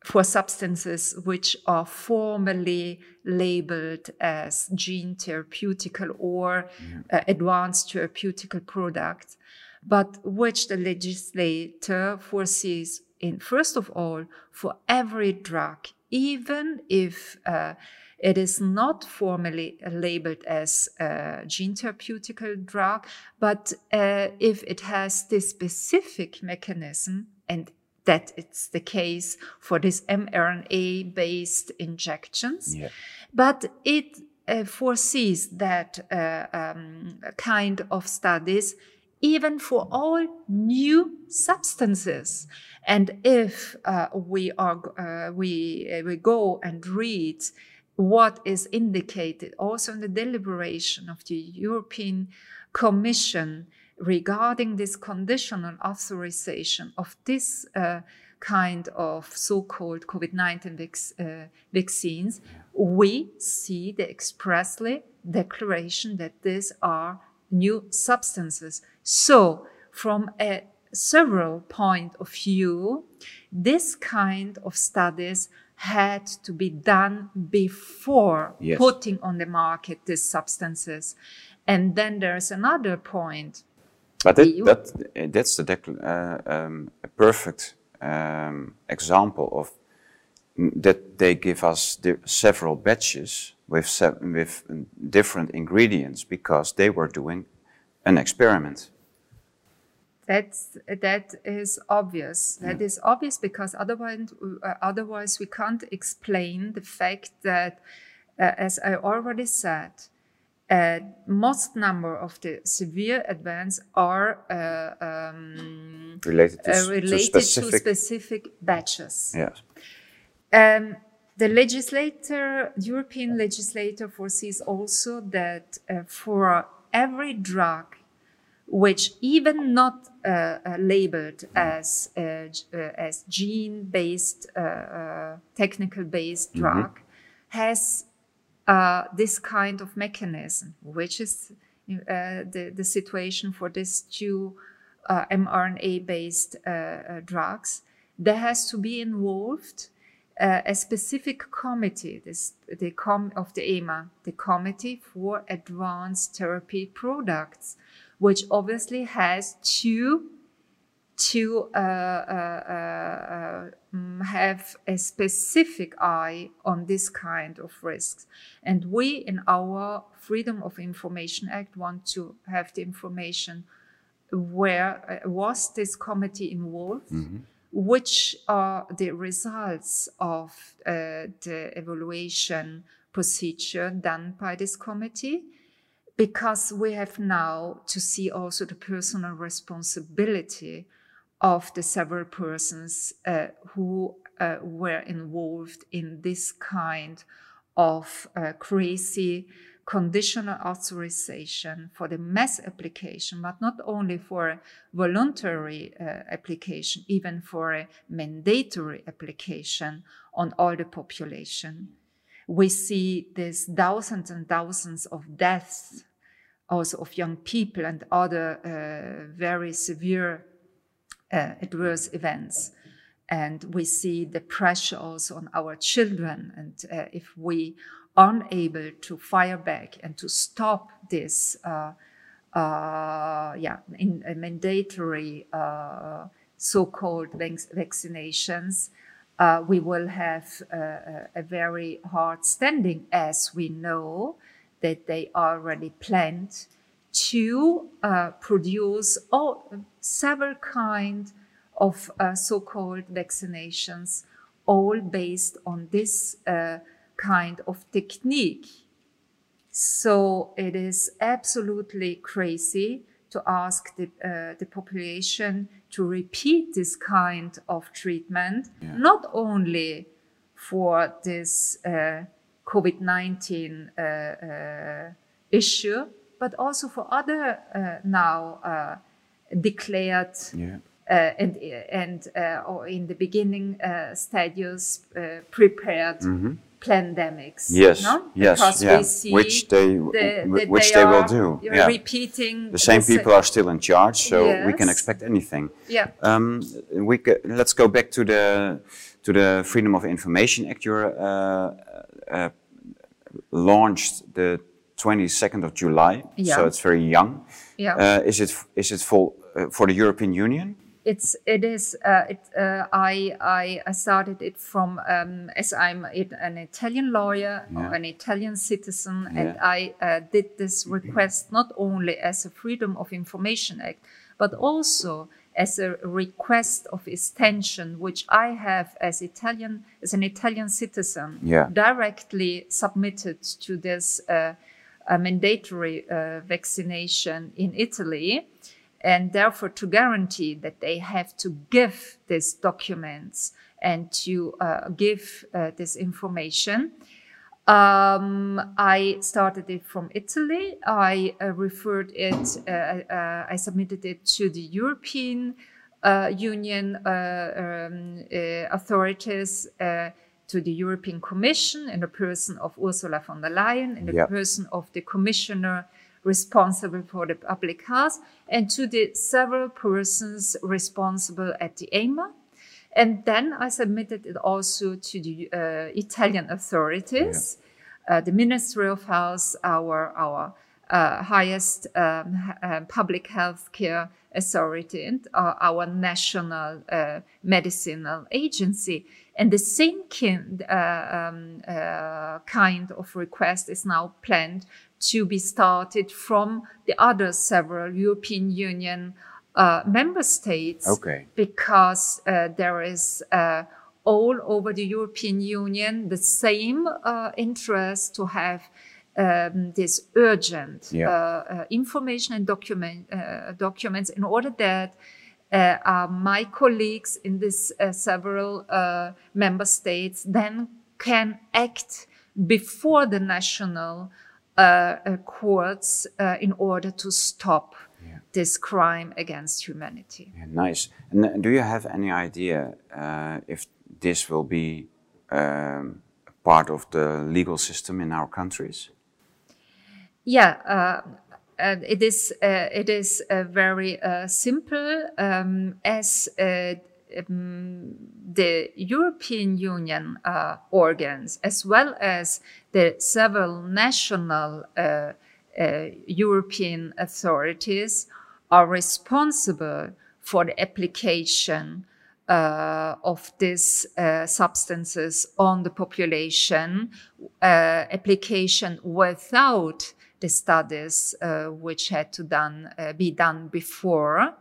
for substances which are formally labeled as gene therapeutical or uh, advanced therapeutical products, but which the legislator foresees in first of all for every drug, even if uh, it is not formally labeled as a gene therapeutical drug, but uh, if it has this specific mechanism and that it's the case for these mRNA based injections. Yeah. But it uh, foresees that uh, um, kind of studies even for all new substances. And if uh, we are uh, we uh, we go and read what is indicated also in the deliberation of the European Commission regarding this conditional authorization of this uh, kind of so-called COVID-19 vac- uh, vaccines, we see the expressly declaration that these are new substances. So, from a several point of view, this kind of studies had to be done before Yes. putting on the market these substances. And then there's another point But that, that, that's the decl- uh, um, a perfect um, example of mm, that they give us the several batches with, se- with mm, different ingredients because they were doing an experiment. That's that is obvious. That is obvious because otherwise, uh, otherwise we can't explain the fact that, uh, as I already said, uh, most number of the severe events are uh, um, Related to, uh, s- to related to specific. specific batches. yes. Um, the legislator, European legislator, foresees also that uh, for every drug which even not uh, uh, labeled as uh, uh, as gene-based, uh, uh, technical-based drug, has uh, this kind of mechanism, which is uh, the the situation for these two uh, mRNA-based uh, uh, drugs. There has to be involved a specific committee, this, the com- of the EMA, the Committee for Advanced Therapy Products, which obviously has to to uh, uh, uh, mm, have a specific eye on this kind of risks. And we, in our Freedom of Information Act, want to have the information where uh, was this committee involved, which are the results of uh, the evaluation procedure done by this committee because we have now to see also the personal responsibility of the several persons uh, who uh, were involved in this kind of uh, crazy conditional authorization for the mass application, but not only for voluntary uh, application, even for a mandatory application on all the population. We see these thousands and thousands of deaths also of young people and other uh, very severe uh, adverse events. And we see the pressure also on our children. And uh, if we aren't able to fire back and to stop this, uh, uh, yeah, in uh, mandatory uh, so-called vaccinations, we will have a, a very hard standing, as we know that they already planned to uh, produce all, several kind of uh, so-called vaccinations, all based on this uh, kind of technique. So it is absolutely crazy to ask the, uh, the population to repeat this kind of treatment, Yeah. not only for this uh, COVID 19 uh, uh, issue, but also for other uh, now uh, declared Yeah. uh, and and uh, or in the beginning uh, stages uh, prepared pandemics. Mm-hmm. Yes, no? yes, yeah. Which they- the- wh- which they will do, yeah. Repeating The same sa- people are still in charge, so we can expect anything. Yeah. Um, we c- let's go back to the to the Freedom of Information Act. You uh, uh, launched the 22nd of July, Yeah. so it's very young. Yeah. Uh, is it is it for uh, for the European Union? it's it is uh, it, uh, I, I started it from um, as I'm an Italian lawyer Yeah. or an Italian citizen and I uh, did this request not only as a Freedom of Information Act but also as a request of extension which I have as Italian as an Italian citizen Yeah. directly submitted to this uh, a mandatory uh, vaccination in Italy and therefore to guarantee that they have to give these documents and to uh, give uh, this information. Um, I started it from Italy. I uh, referred it, uh, uh, I submitted it to the European Union um, authorities, to the European Commission in the person of Ursula von der Leyen, in the Yeah. person of the Commissioner responsible for the public health, and to the several persons responsible at the EMA. And then I submitted it also to the uh, Italian authorities, uh, the Ministry of Health, our our uh, highest um, uh, public health care authority, and uh, our national uh, medicinal agency. And the same kind, uh, um, uh, kind of request is now planned to be started from the other several European Union uh, member states Okay. because uh, there is uh, all over the European Union the same uh, interest to have um, this urgent Yeah. uh, uh, information and document uh, documents in order that uh, uh, my colleagues in these uh, several uh, member states then can act before the national uh, uh, courts uh, in order to stop this crime against humanity. Yeah, nice. And do you have any idea uh, if this will be um, part of the legal system in our countries? Yeah, uh, and it is uh, it is uh, very uh, simple um, as uh, um, the European Union uh, organs, as well as the several national uh, uh, European authorities, are responsible for the application uh, of these uh, substances on the population, uh, application without the studies uh, which had to done, uh, be done before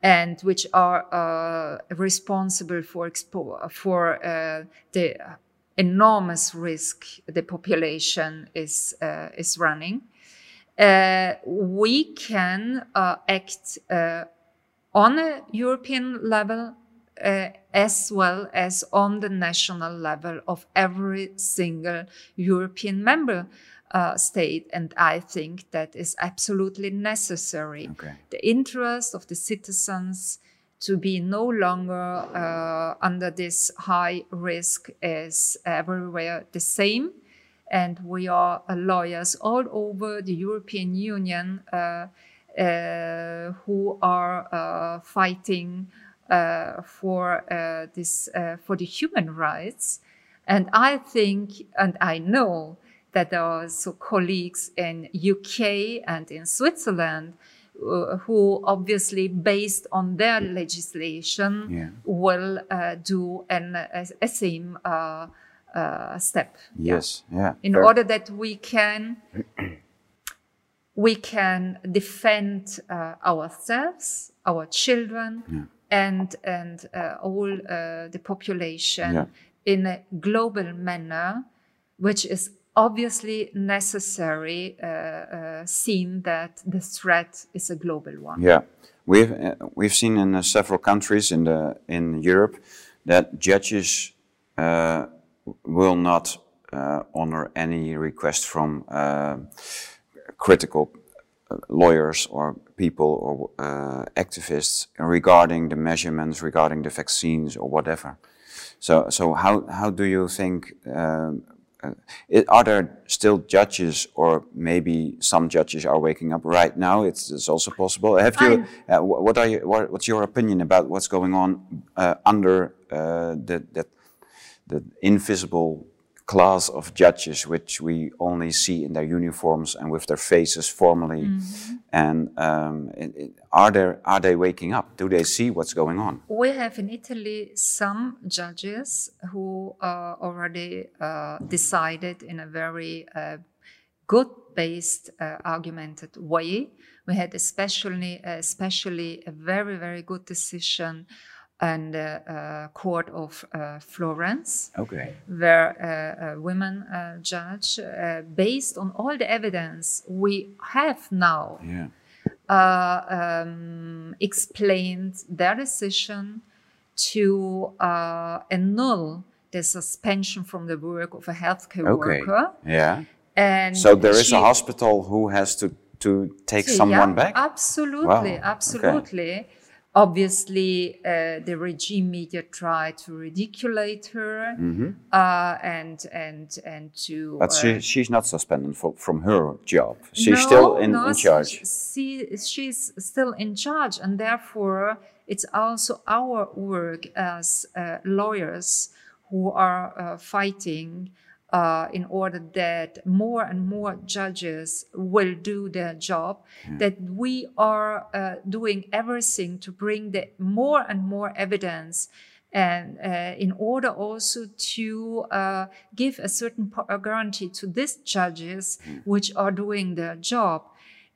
and which are uh, responsible for for uh, the enormous risk the population is uh, is running. Uh, we can act on a European level as well as on the national level of every single European member uh, state. And I think that is absolutely necessary. Okay. The interest of the citizens to be no longer uh, under this high risk is everywhere the same. And we are uh, lawyers all over the European Union uh, uh, who are uh, fighting uh, for uh, this uh, for the human rights. And I think, and I know that there are also colleagues in UK and in Switzerland uh, who obviously based on their legislation Yeah. will uh, do an, a, a same uh, uh, step Yes. Yeah. in Very- order that we can we can defend uh, ourselves, our children, and and uh, all uh, the population Yeah. in a global manner, which is obviously necessary, uh, uh, seeing that the threat is a global one. Yeah, we've uh, we've seen in uh, several countries in the in Europe that judges uh, will not uh, honor any request from critical lawyers or people or activists regarding the measurements, regarding the vaccines or whatever. So, so how, how do you think, um, it, are there still judges or maybe some judges are waking up right now? It's, it's also possible. Have you, uh, what are you, what, what's your opinion about what's going on uh, under uh, the, that, the invisible class of judges, which we only see in their uniforms and with their faces formally. Mm -hmm. And um, it, it, are there are they waking up? Do they see what's going on? We have in Italy some judges who uh, already uh, decided in a very uh, good based, uh, argumented way. We had especially especially a very very good decision and uh, uh, court of uh, Florence, okay. where a women judge, based on all the evidence we have now, yeah. um, explained their decision to annul the suspension from the work of a healthcare okay. worker. Yeah. And so there is she, a hospital who has to to take so, someone yeah, back. Absolutely, wow. absolutely. Okay. Obviously, uh, the regime media tried to ridiculate her mm-hmm. uh, and and and to. But she, uh, she's not suspended for, from her job. She's no, still in, no, in charge. She, she's still in charge, and therefore it's also our work as uh, lawyers who are uh, fighting uh, in order that more and more judges will do their job, yeah. that we are uh, doing everything to bring the more and more evidence and uh, in order also to uh, give a certain guarantee to these judges which are doing their job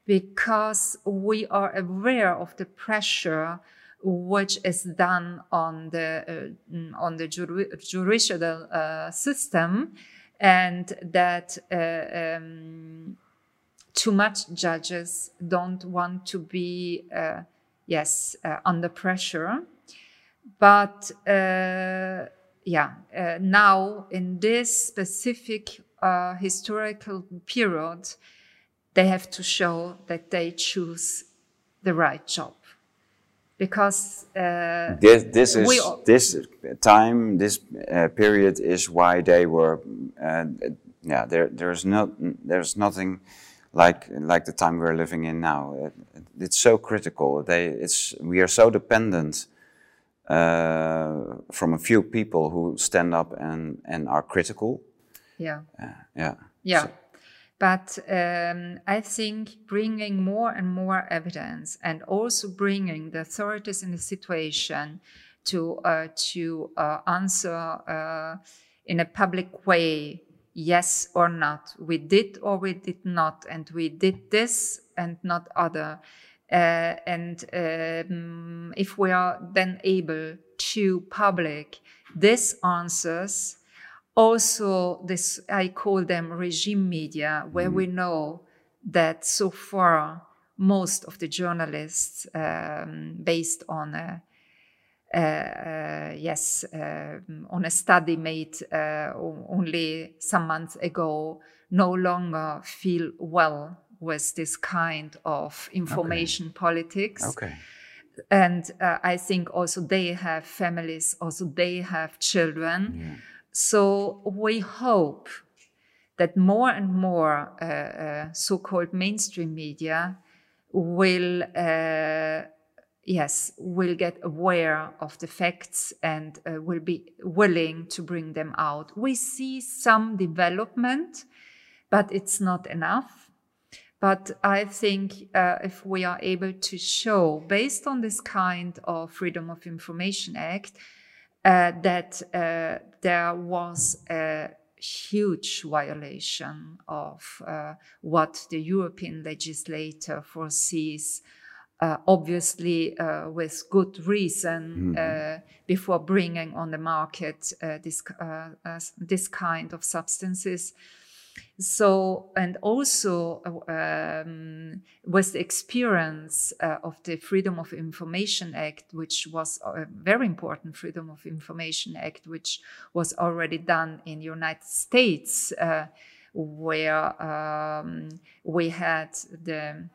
because we are aware of the pressure which is done on the uh, on the judicial uh, system and that uh, um, too much judges don't want to be, uh, yes, uh, under pressure. But uh, yeah, uh, now in this specific uh, historical period, they have to show that they choose the right job because uh, this this is this time this uh, period is why they were uh, yeah there there's no there's nothing like like the time we're living in now. It, it's so critical. They it's we are so dependent uh, from a few people who stand up and and are critical. Yeah. Yeah. Yeah. So, but um, I think bringing more and more evidence and also bringing the authorities in the situation to uh, to uh, answer uh, in a public way, yes or not, we did or we did not, and we did this and not other. Uh, and um, if we are then able to public these answers, also this i call them regime media where mm we know that so far most of the journalists um, based on a, uh, uh, yes uh, on a study made uh, only some months ago no longer feel well with this kind of information okay. politics. Okay. And uh, i think also they have families also they have children. Yeah so we hope that more and more uh, uh, so-called mainstream media will, uh, yes, will get aware of the facts and uh, will be willing to bring them out. We see some development, but it's not enough. But I think uh, if we are able to show, based on this kind of Freedom of Information Act, that uh, there was a huge violation of uh, what the European legislator foresees. Uh, obviously, uh, with good reason, mm-hmm. before bringing on the market this this kind of substances, so, and also um, with the experience uh, of the Freedom of Information Act, which was a very important Freedom of Information Act, which was already done in United States, uh, where um, we had the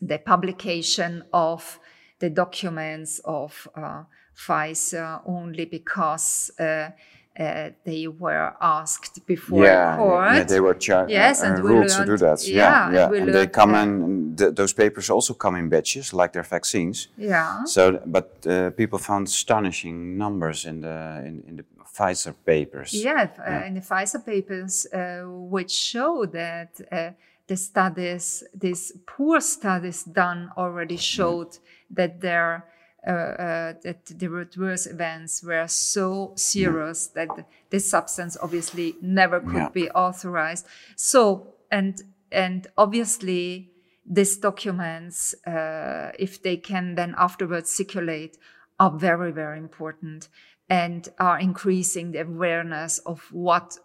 the publication of the documents of uh, Pfizer only because uh, uh, they were asked before yeah, court. yeah, they were charged. Yes, uh, and uh, we rules to do that. yeah, Yeah, and yeah, we and they learned, come uh, in. Th- those papers also come in batches, like their vaccines. Yeah. So, but uh, people found astonishing numbers in the in, in the Pfizer papers. Yeah, uh, in the Pfizer papers, uh, which show that uh, the studies, these poor studies done, already showed that there uh, uh, that the adverse events were so serious that this substance obviously never could Yeah. be authorized. So and and obviously these documents, uh, if they can then afterwards circulate, are very very important and are increasing the awareness of what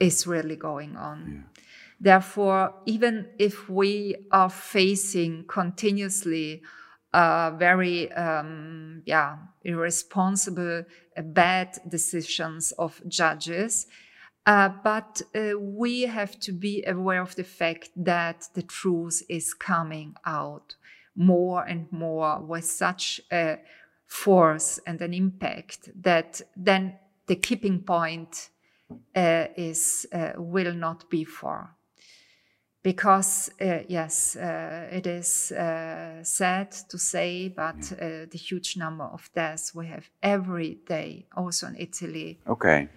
is really going on. Therefore, even if we are facing continuously uh, very, um, yeah, irresponsible, uh, bad decisions of judges, uh, but uh, we have to be aware of the fact that the truth is coming out more and more with such a force and an impact that then the keeping point uh, is will not be far because uh, yes uh, it is uh, sad to say but uh, the huge number of deaths we have every day also in italy. Okay,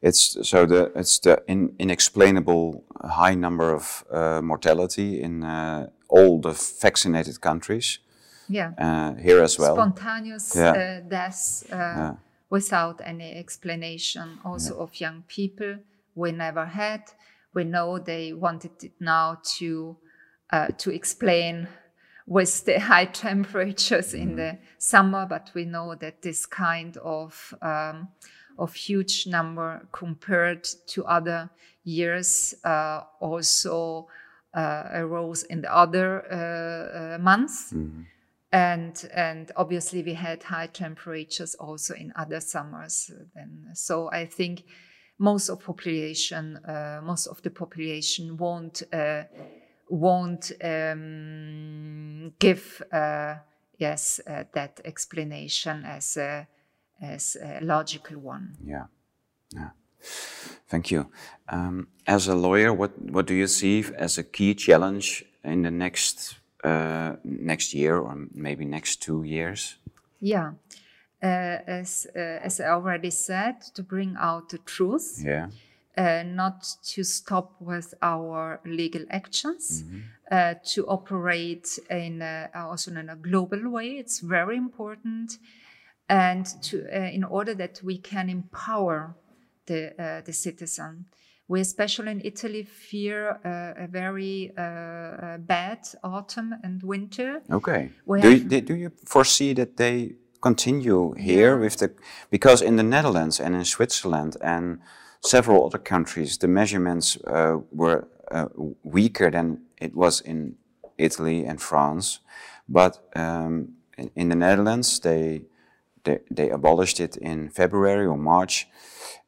it's so the it's the in, inexplainable high number of uh, mortality in uh, all the vaccinated countries. yeah. Uh, here as well. spontaneous Yeah. uh, deaths uh, without any explanation also of young people. We never had we know they wanted it now to uh, to explain with the high temperatures in the summer but we know that this kind of um, of huge number compared to other years uh, also uh, arose in the other uh, uh, months. And and obviously we had high temperatures also in other summers then. So i think most of population uh, most of the population won't uh, won't um, give uh, yes uh, that explanation as a as a logical one Yeah, yeah. Thank you. Um, as a lawyer, what what do you see as a key challenge in the next uh, next year or maybe next two years? yeah as uh, as i already said to bring out the truth Yeah. uh, not to stop with our legal actions, uh, to operate in a, also in a global way. It's very important, and to uh, in order that we can empower the uh, the citizen. We especially in Italy fear uh, a very uh, uh, bad autumn and winter. Okay. We Do you, have- do you foresee that they continue here with the because in the Netherlands and in Switzerland and several other countries the measurements uh, were uh, weaker than it was in Italy and France, but um, in, in the Netherlands they, they they abolished it in February or March,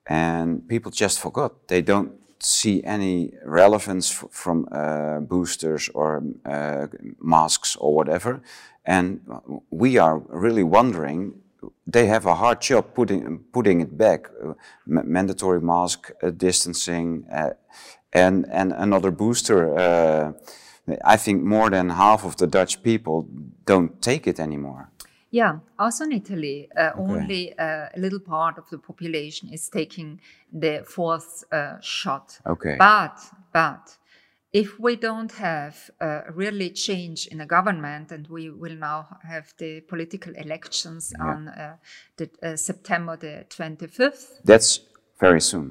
and people just forgot. They don't see any relevance from uh, boosters or uh, masks or whatever. And we are really wondering. They have a hard job putting putting it back. Uh, ma- mandatory mask uh, distancing uh, and and another booster. I think more than half of the Dutch people don't take it anymore. Yeah, also in Italy, uh, only uh, a little part of the population is taking the fourth uh, shot. Okay. But but if we don't have uh, really change in the government, and we will now have the political elections on uh, the, uh, September the twenty fifth. That's very soon.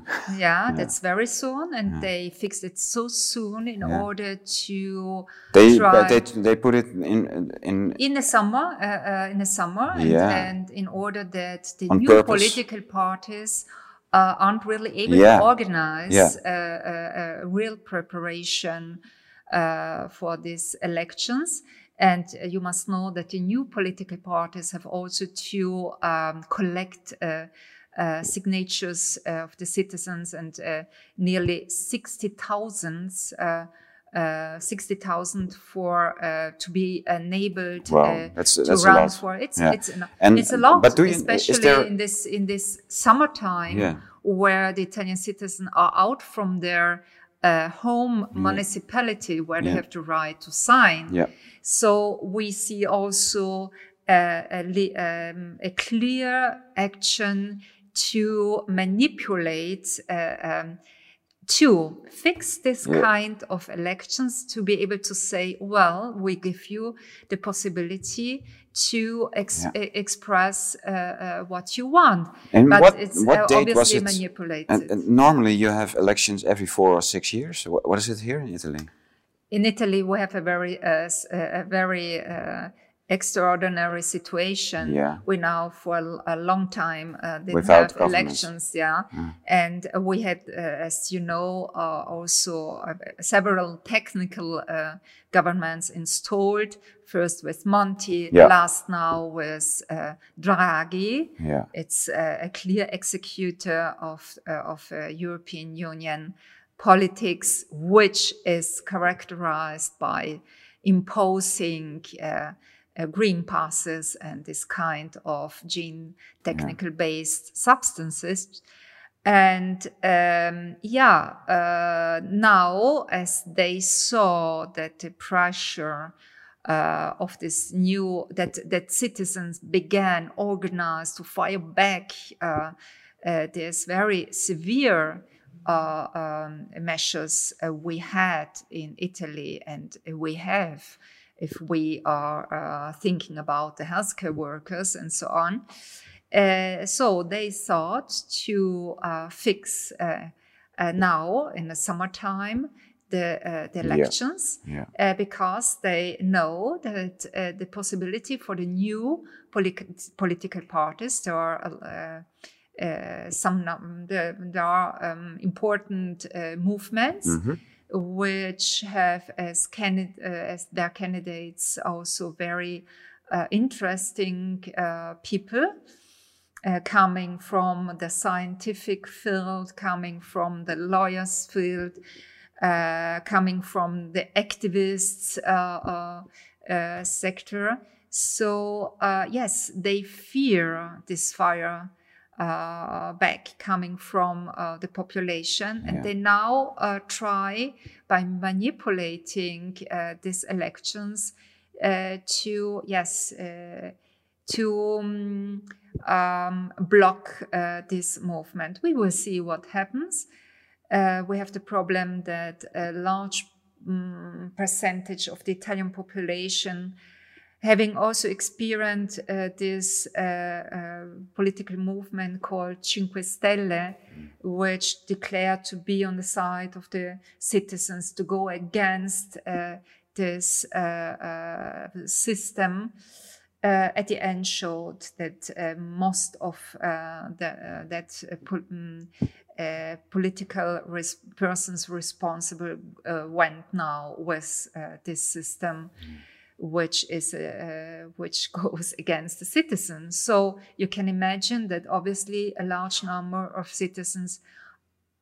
Yeah, that's very soon, and they fixed it so soon in order to They they they put it in in in the summer, uh, uh, in the summer, and, Yeah. and in order that the On new purpose. political parties uh, aren't really able Yeah. to organize Yeah. uh, a, a real preparation uh, for these elections. And uh, you must know that the new political parties have also to um, collect uh, uh, signatures of the citizens, and uh, nearly 60,000 uh, uh, 60,000 for uh, to be enabled Wow, uh, that's- to that's run for it's Yeah. it's And- it's a lot but you- especially there- in this in this summertime Yeah. where the Italian citizens are out from their uh, home municipality where they have to write to sign Yeah. so we see also uh, a, um, a clear action to manipulate, uh, um, to fix this Yeah. kind of elections, to be able to say, well, we give you the possibility to ex- Yeah. express uh, uh, what you want. And but what, it's what uh, obviously it? manipulated. And, and normally you have elections every four or six years. What, what is it here in Italy? in Italy, we have a very, uh, a very uh, extraordinary situation. Yeah. We now, for a, long time, uh, didn't Without have elections. Yeah, and uh, we had, uh, as you know, uh, also uh, several technical uh, governments installed. First with Monti, Yeah. last now with uh, Draghi. Yeah. It's uh, a clear executor of, of uh, European Union politics, which is characterized by imposing uh, green passes and this kind of gene technical based substances. And um, yeah, uh, now as they saw that the pressure uh, of this new that that citizens began organized to fire back uh, uh, this very severe uh, um, measures uh, we had in Italy and we have if we are uh, thinking about the healthcare workers and so on. Uh, so they thought to uh, fix uh, uh, now in the summertime the, uh, the elections Yeah. uh, because they know that uh, the possibility for the new poli- political parties, there are uh, uh, some there, there are um, important uh, movements which have as, uh, as their candidates also very uh, interesting uh, people uh, coming from the scientific field, coming from the lawyers field, uh, coming from the activists uh, sector. So yes, they fear this fire uh, back coming from uh, the population, and Yeah. they now uh, try by manipulating uh, these elections uh, to yes uh, to um, um, block uh, this movement. We will see what happens. Uh, we have the problem that a large um, percentage of the Italian population, having also experienced uh, this uh, uh, political movement called Cinque Stelle, which declared to be on the side of the citizens to go against uh, this uh, uh, system uh, at the end showed that uh, most of uh, the, that mm, uh, political res- persons responsible uh, went now with uh, this system, which is uh, which goes against the citizens. So you can imagine that obviously a large number of citizens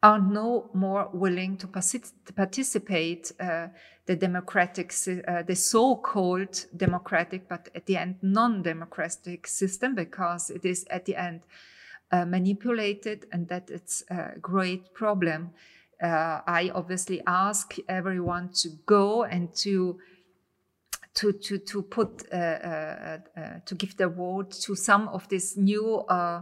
are no more willing to participate uh, the democratic, uh, the so-called democratic, but at the end non-democratic system because it is at the end uh, manipulated, and that it's a great problem. Uh, I obviously ask everyone to go and to to to to put uh, uh, uh, to give their vote to some of these new uh,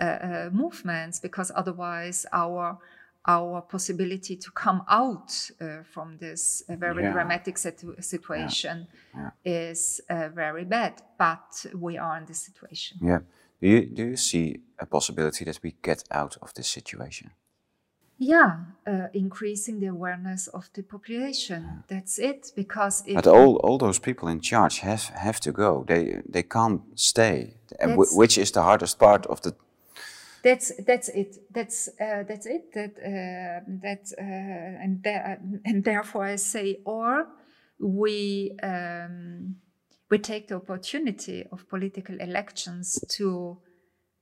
uh, uh, movements because otherwise our our possibility to come out uh, from this uh, very Yeah. dramatic situ- situation Yeah. is uh, very bad. But we are in this situation. Yeah. Do you, do you see a possibility that we get out of this situation? Yeah, uh, increasing the awareness of the population. That's it. Because if But all, all those people in charge have, have to go. They, they can't stay. And wh- which is the hardest part of the. that's that's it that's uh, that's it that uh, that uh, and there, and therefore I say or we um, we take the opportunity of political elections to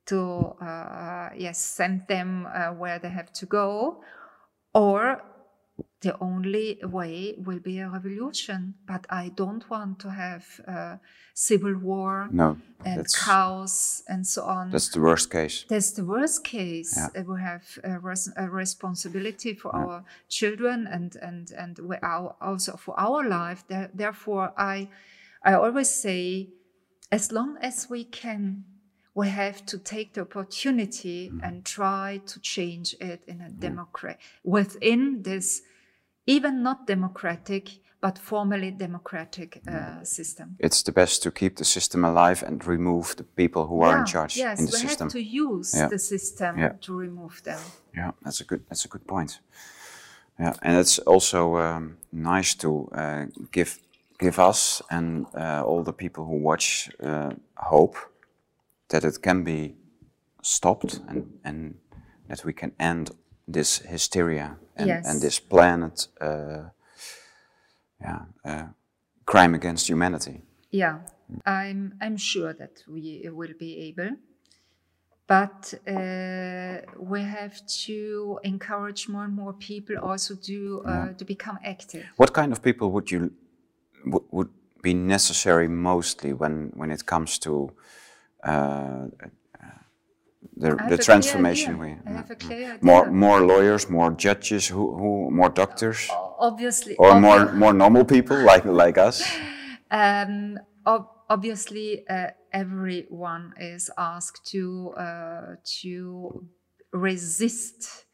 to uh, yes send them uh, where they have to go or the only way will be a revolution. But I don't want to have uh, civil war No, and chaos and so on. that's the worst case. That's the worst case. Yeah. We have a, res- a responsibility for our children and and and we our, also for our life. Therefore, I I always say, as long as we can, we have to take the opportunity Mm-hmm. and try to change it in a democrat within this, even not democratic but formally democratic uh, system. It's the best to keep the system alive and remove the people who are in charge Yes, in the system. Yes, we have to use Yeah. the system Yeah. to remove them. Yeah, that's a good that's a good point. Yeah, and it's also um, nice to uh, give give us and uh, all the people who watch uh, hope that it can be stopped and and that we can end this hysteria and, Yes. and this planet uh, yeah uh, crime against humanity. Yeah, I'm I'm sure that we will be able, but uh, we have to encourage more and more people also to uh, to become active. What kind of people would you would be necessary mostly when when it comes to uh, the, the transformation? We, have a clear idea. more more lawyers, more judges, who, who more doctors, Obviously, or more more normal people like like us. Um, ob- obviously, uh, everyone is asked to uh, to resist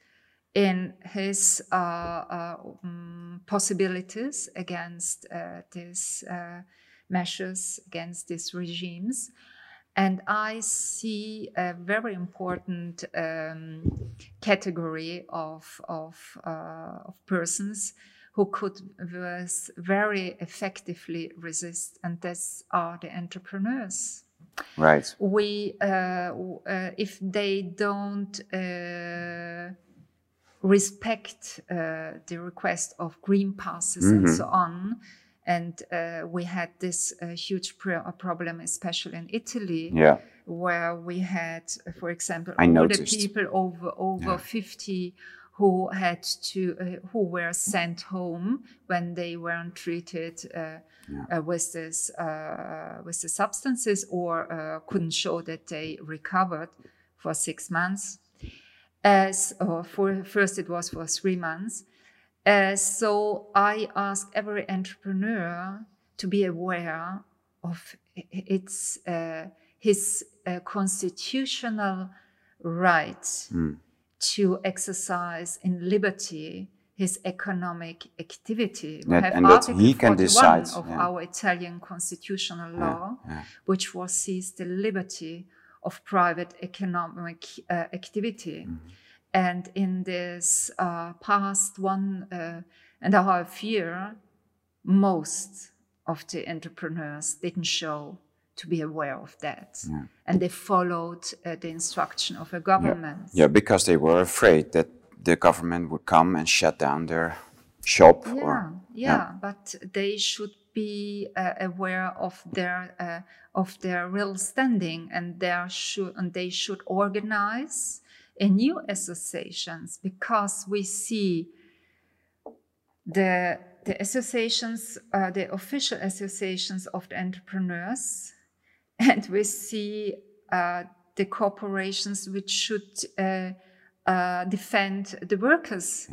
in his uh, uh, mm, possibilities against uh, these uh, measures against these regimes. And I see a very important um, category of, of, uh, of persons who could very effectively resist, and these are the entrepreneurs. Right. We, uh, uh, if they don't uh, respect uh, the request of green passes and so on, and uh, we had this uh, huge pro- problem, especially in Italy, Yeah. where we had, uh, for example, I older people over over fifty who had to uh, who were sent home when they weren't treated uh, uh, with this uh, with the substances or uh, couldn't show that they recovered for six months. As or for first it was for three months. Uh, so I ask every entrepreneur to be aware of its uh, his uh, constitutional right to exercise in liberty his economic activity. We have and Article he can 41 decide, of yeah. our Italian constitutional law, which foresees the liberty of private economic uh, activity. And in this uh, past one uh, and a half year, most of the entrepreneurs didn't show to be aware of that. And they followed uh, the instruction of a government. Yeah, because they were afraid that the government would come and shut down their shop. Yeah, or, yeah, but they should be uh, aware of their uh, of their real standing, and and they should organize a new associations because we see the the associations, uh, the official associations of the entrepreneurs, and we see uh, the corporations which should uh, uh, defend the workers.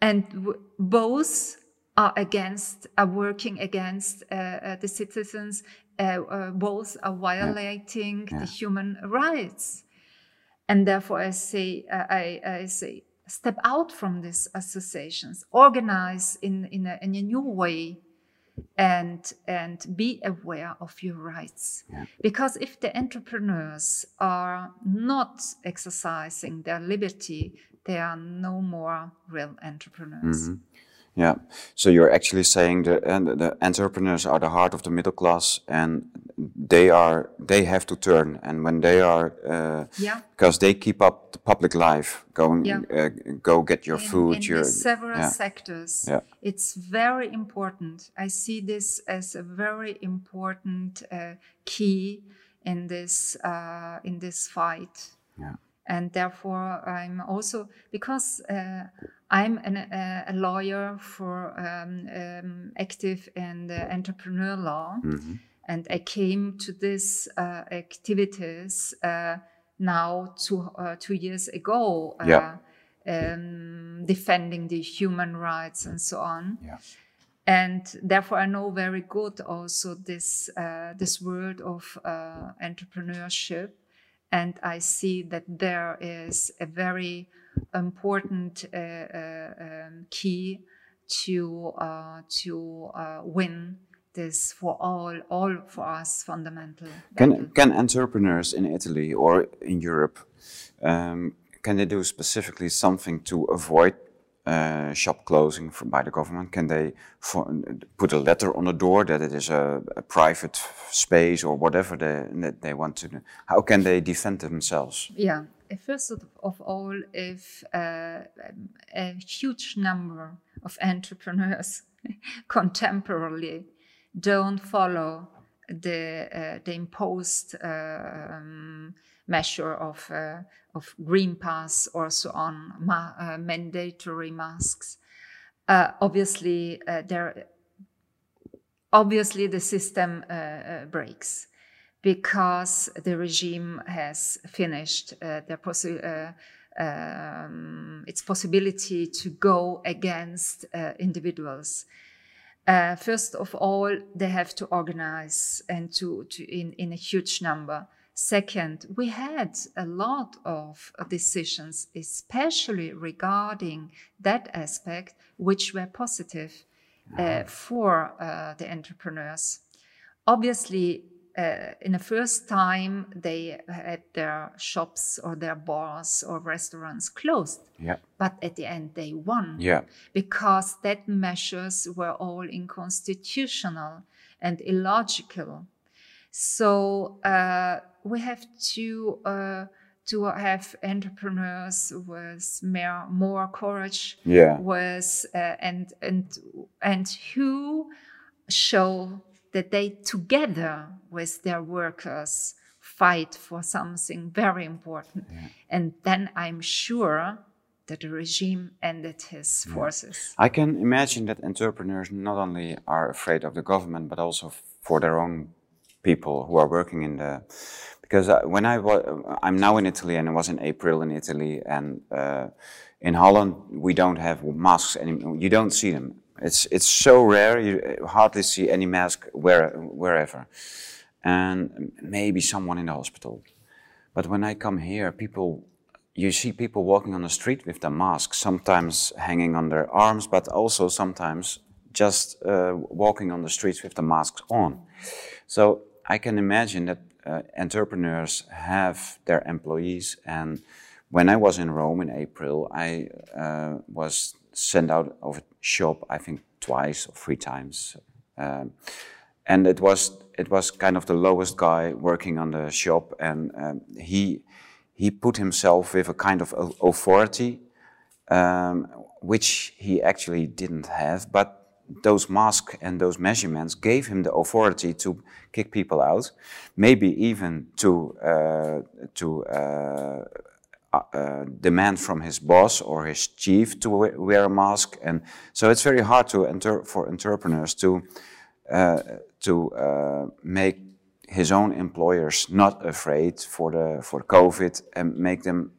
And w- both are against are working against uh, uh, the citizens uh, uh, both are violating the human rights and therefore i say uh, I, I say step out from these associations organize in in a, in a new way and and be aware of your rights. Because if the entrepreneurs are not exercising their liberty they are no more real entrepreneurs. Yeah. So you're actually saying the the entrepreneurs are the heart of the middle class, and they are they have to turn, and when they are uh, Yeah. because they keep up the public life, going Yeah. uh, go get your in, food, in your several yeah. sectors it's very important i see this as a very important uh, key in this uh, in this fight Yeah. and therefore I'm also because uh, I'm an, uh, a lawyer for um, um, active and entrepreneur law, and I came to these uh, activities uh, now two uh, two years ago. Yeah. Um, defending the human rights and so on Yeah. and therefore I know very good also this uh, this world of uh, entrepreneurship, and I see that there is a very important uh, uh, um, key to uh, to uh, win this for all all for us fundamental. Can, can entrepreneurs in Italy or in Europe, um, can they do specifically something to avoid uh, shop closing from, by the government? Can they for, put a letter on the door that it is a, a private space or whatever they, that they want to do? How can they defend themselves? Yeah. First of- of all, if uh, a huge number of entrepreneurs contemporarily don't follow the uh, the imposed um, measure of uh, of green pass or so on ma- uh, mandatory masks, uh, obviously uh, there obviously the system uh, uh, breaks because the regime has finished uh, possi- uh, um, its possibility to go against uh, individuals. Uh, first of all, they have to organize and to, to in, in a huge number. Second, we had a lot of decisions, especially regarding that aspect, which were positive uh, for uh, the entrepreneurs. Obviously, uh, in the first time, they had their shops or their bars or restaurants closed. Yeah. But at the end, they won Yeah. because that measures were all unconstitutional and illogical. So uh, we have to uh, to have entrepreneurs with more, more courage, Yeah. with uh, and and and who show that they together with their workers fight for something very important, and then I'm sure that the regime ended his forces. I can imagine that entrepreneurs not only are afraid of the government, but also for their own people who are working in the. Because uh, when I was, I'm now in Italy, and it was in April in Italy, and uh, in Holland we don't have masks anymore. You don't see them. It's it's so rare. You hardly see any mask where wherever, and maybe someone in the hospital. But when I come here, people, you see people walking on the street with their masks, sometimes hanging on their arms, but also sometimes just uh, walking on the streets with the masks on. So I can imagine that uh, entrepreneurs have their employees. And when I was in Rome in April, I uh, was sent out of shop, I think twice or three times. Um, and it was it was kind of the lowest guy working on the shop, and um, he he put himself with a kind of authority, um, which he actually didn't have. But those masks and those measurements gave him the authority to kick people out, maybe even to uh, to. Uh, uh, uh, demand from his boss or his chief to wear a mask, and so it's very hard to enter for entrepreneurs to uh, to uh, make his own employers not afraid for the for COVID and make them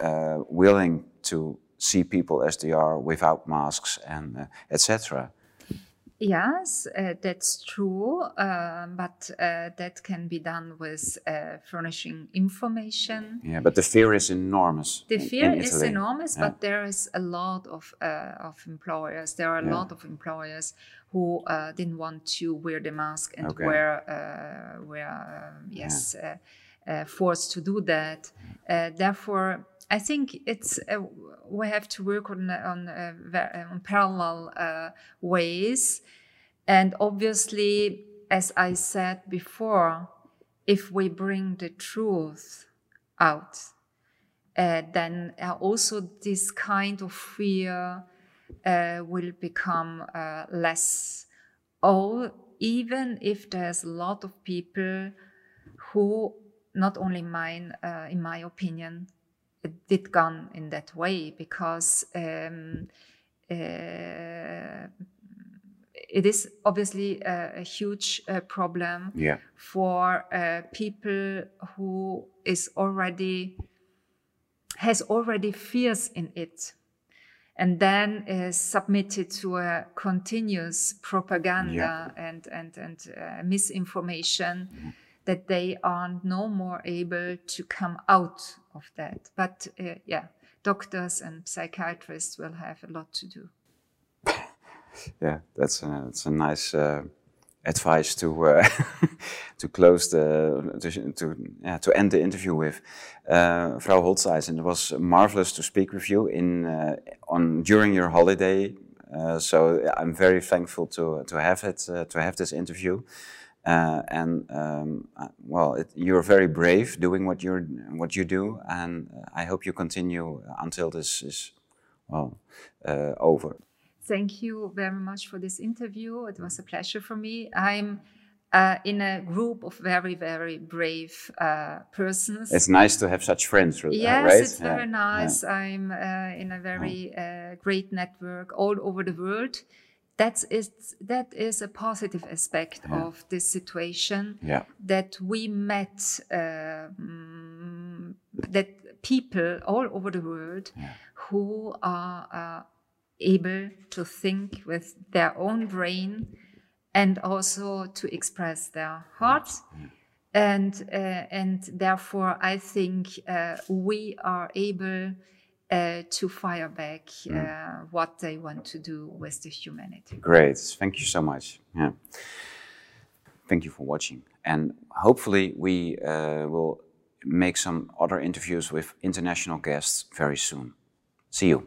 uh, willing to see people as they are without masks and etc. Yes, uh, that's true, uh, but uh, that can be done with uh, furnishing information. Yeah, but the fear is enormous. The in- fear in is enormous, Yeah. but there is a lot of uh, of employers. There are a Yeah. lot of employers who uh, didn't want to wear the mask and Okay. were uh, were um, yes uh, uh, forced to do that. Uh, therefore, I think it's uh, we have to work on on uh, on parallel uh, ways, and obviously, as I said before, if we bring the truth out uh, then uh, also this kind of fear uh, will become uh, less. Or even if there's a lot of people who, not only mine, uh, in my opinion, did gone in that way because um, uh, it is obviously a, a huge uh, problem Yeah. for uh, people who is already has already fears in it and then is submitted to a continuous propaganda and and and uh, misinformation that they are no more able to come out of that but uh, yeah doctors and psychiatrists will have a lot to do Yeah, that's a, that's a nice uh, advice to uh, to close the to to, yeah, to end the interview with. Uh, Frau Holzeisen, it was marvelous to speak with you in uh, on during your holiday. Uh, so I'm very thankful to to have it uh, to have this interview. Uh, and um, uh, well, it, you're very brave doing what you're what you do, and I hope you continue until this is well uh, over. Thank you very much for this interview. It was a pleasure for me. I'm uh, in a group of very, very brave uh, persons. It's nice to have such friends, uh, yes, right? it's very yeah. nice. I'm uh, in a very uh, great network all over the world. That's is that is a positive aspect of this situation. Yeah. That we met uh, mm, that people all over the world who are uh, able to think with their own brain and also to express their hearts and uh, and therefore I think uh, we are able uh, to fire back uh, what they want to do with the humanity. Great. Thank you so much. Yeah. Thank you for watching. And hopefully, we uh, will make some other interviews with international guests very soon. See you.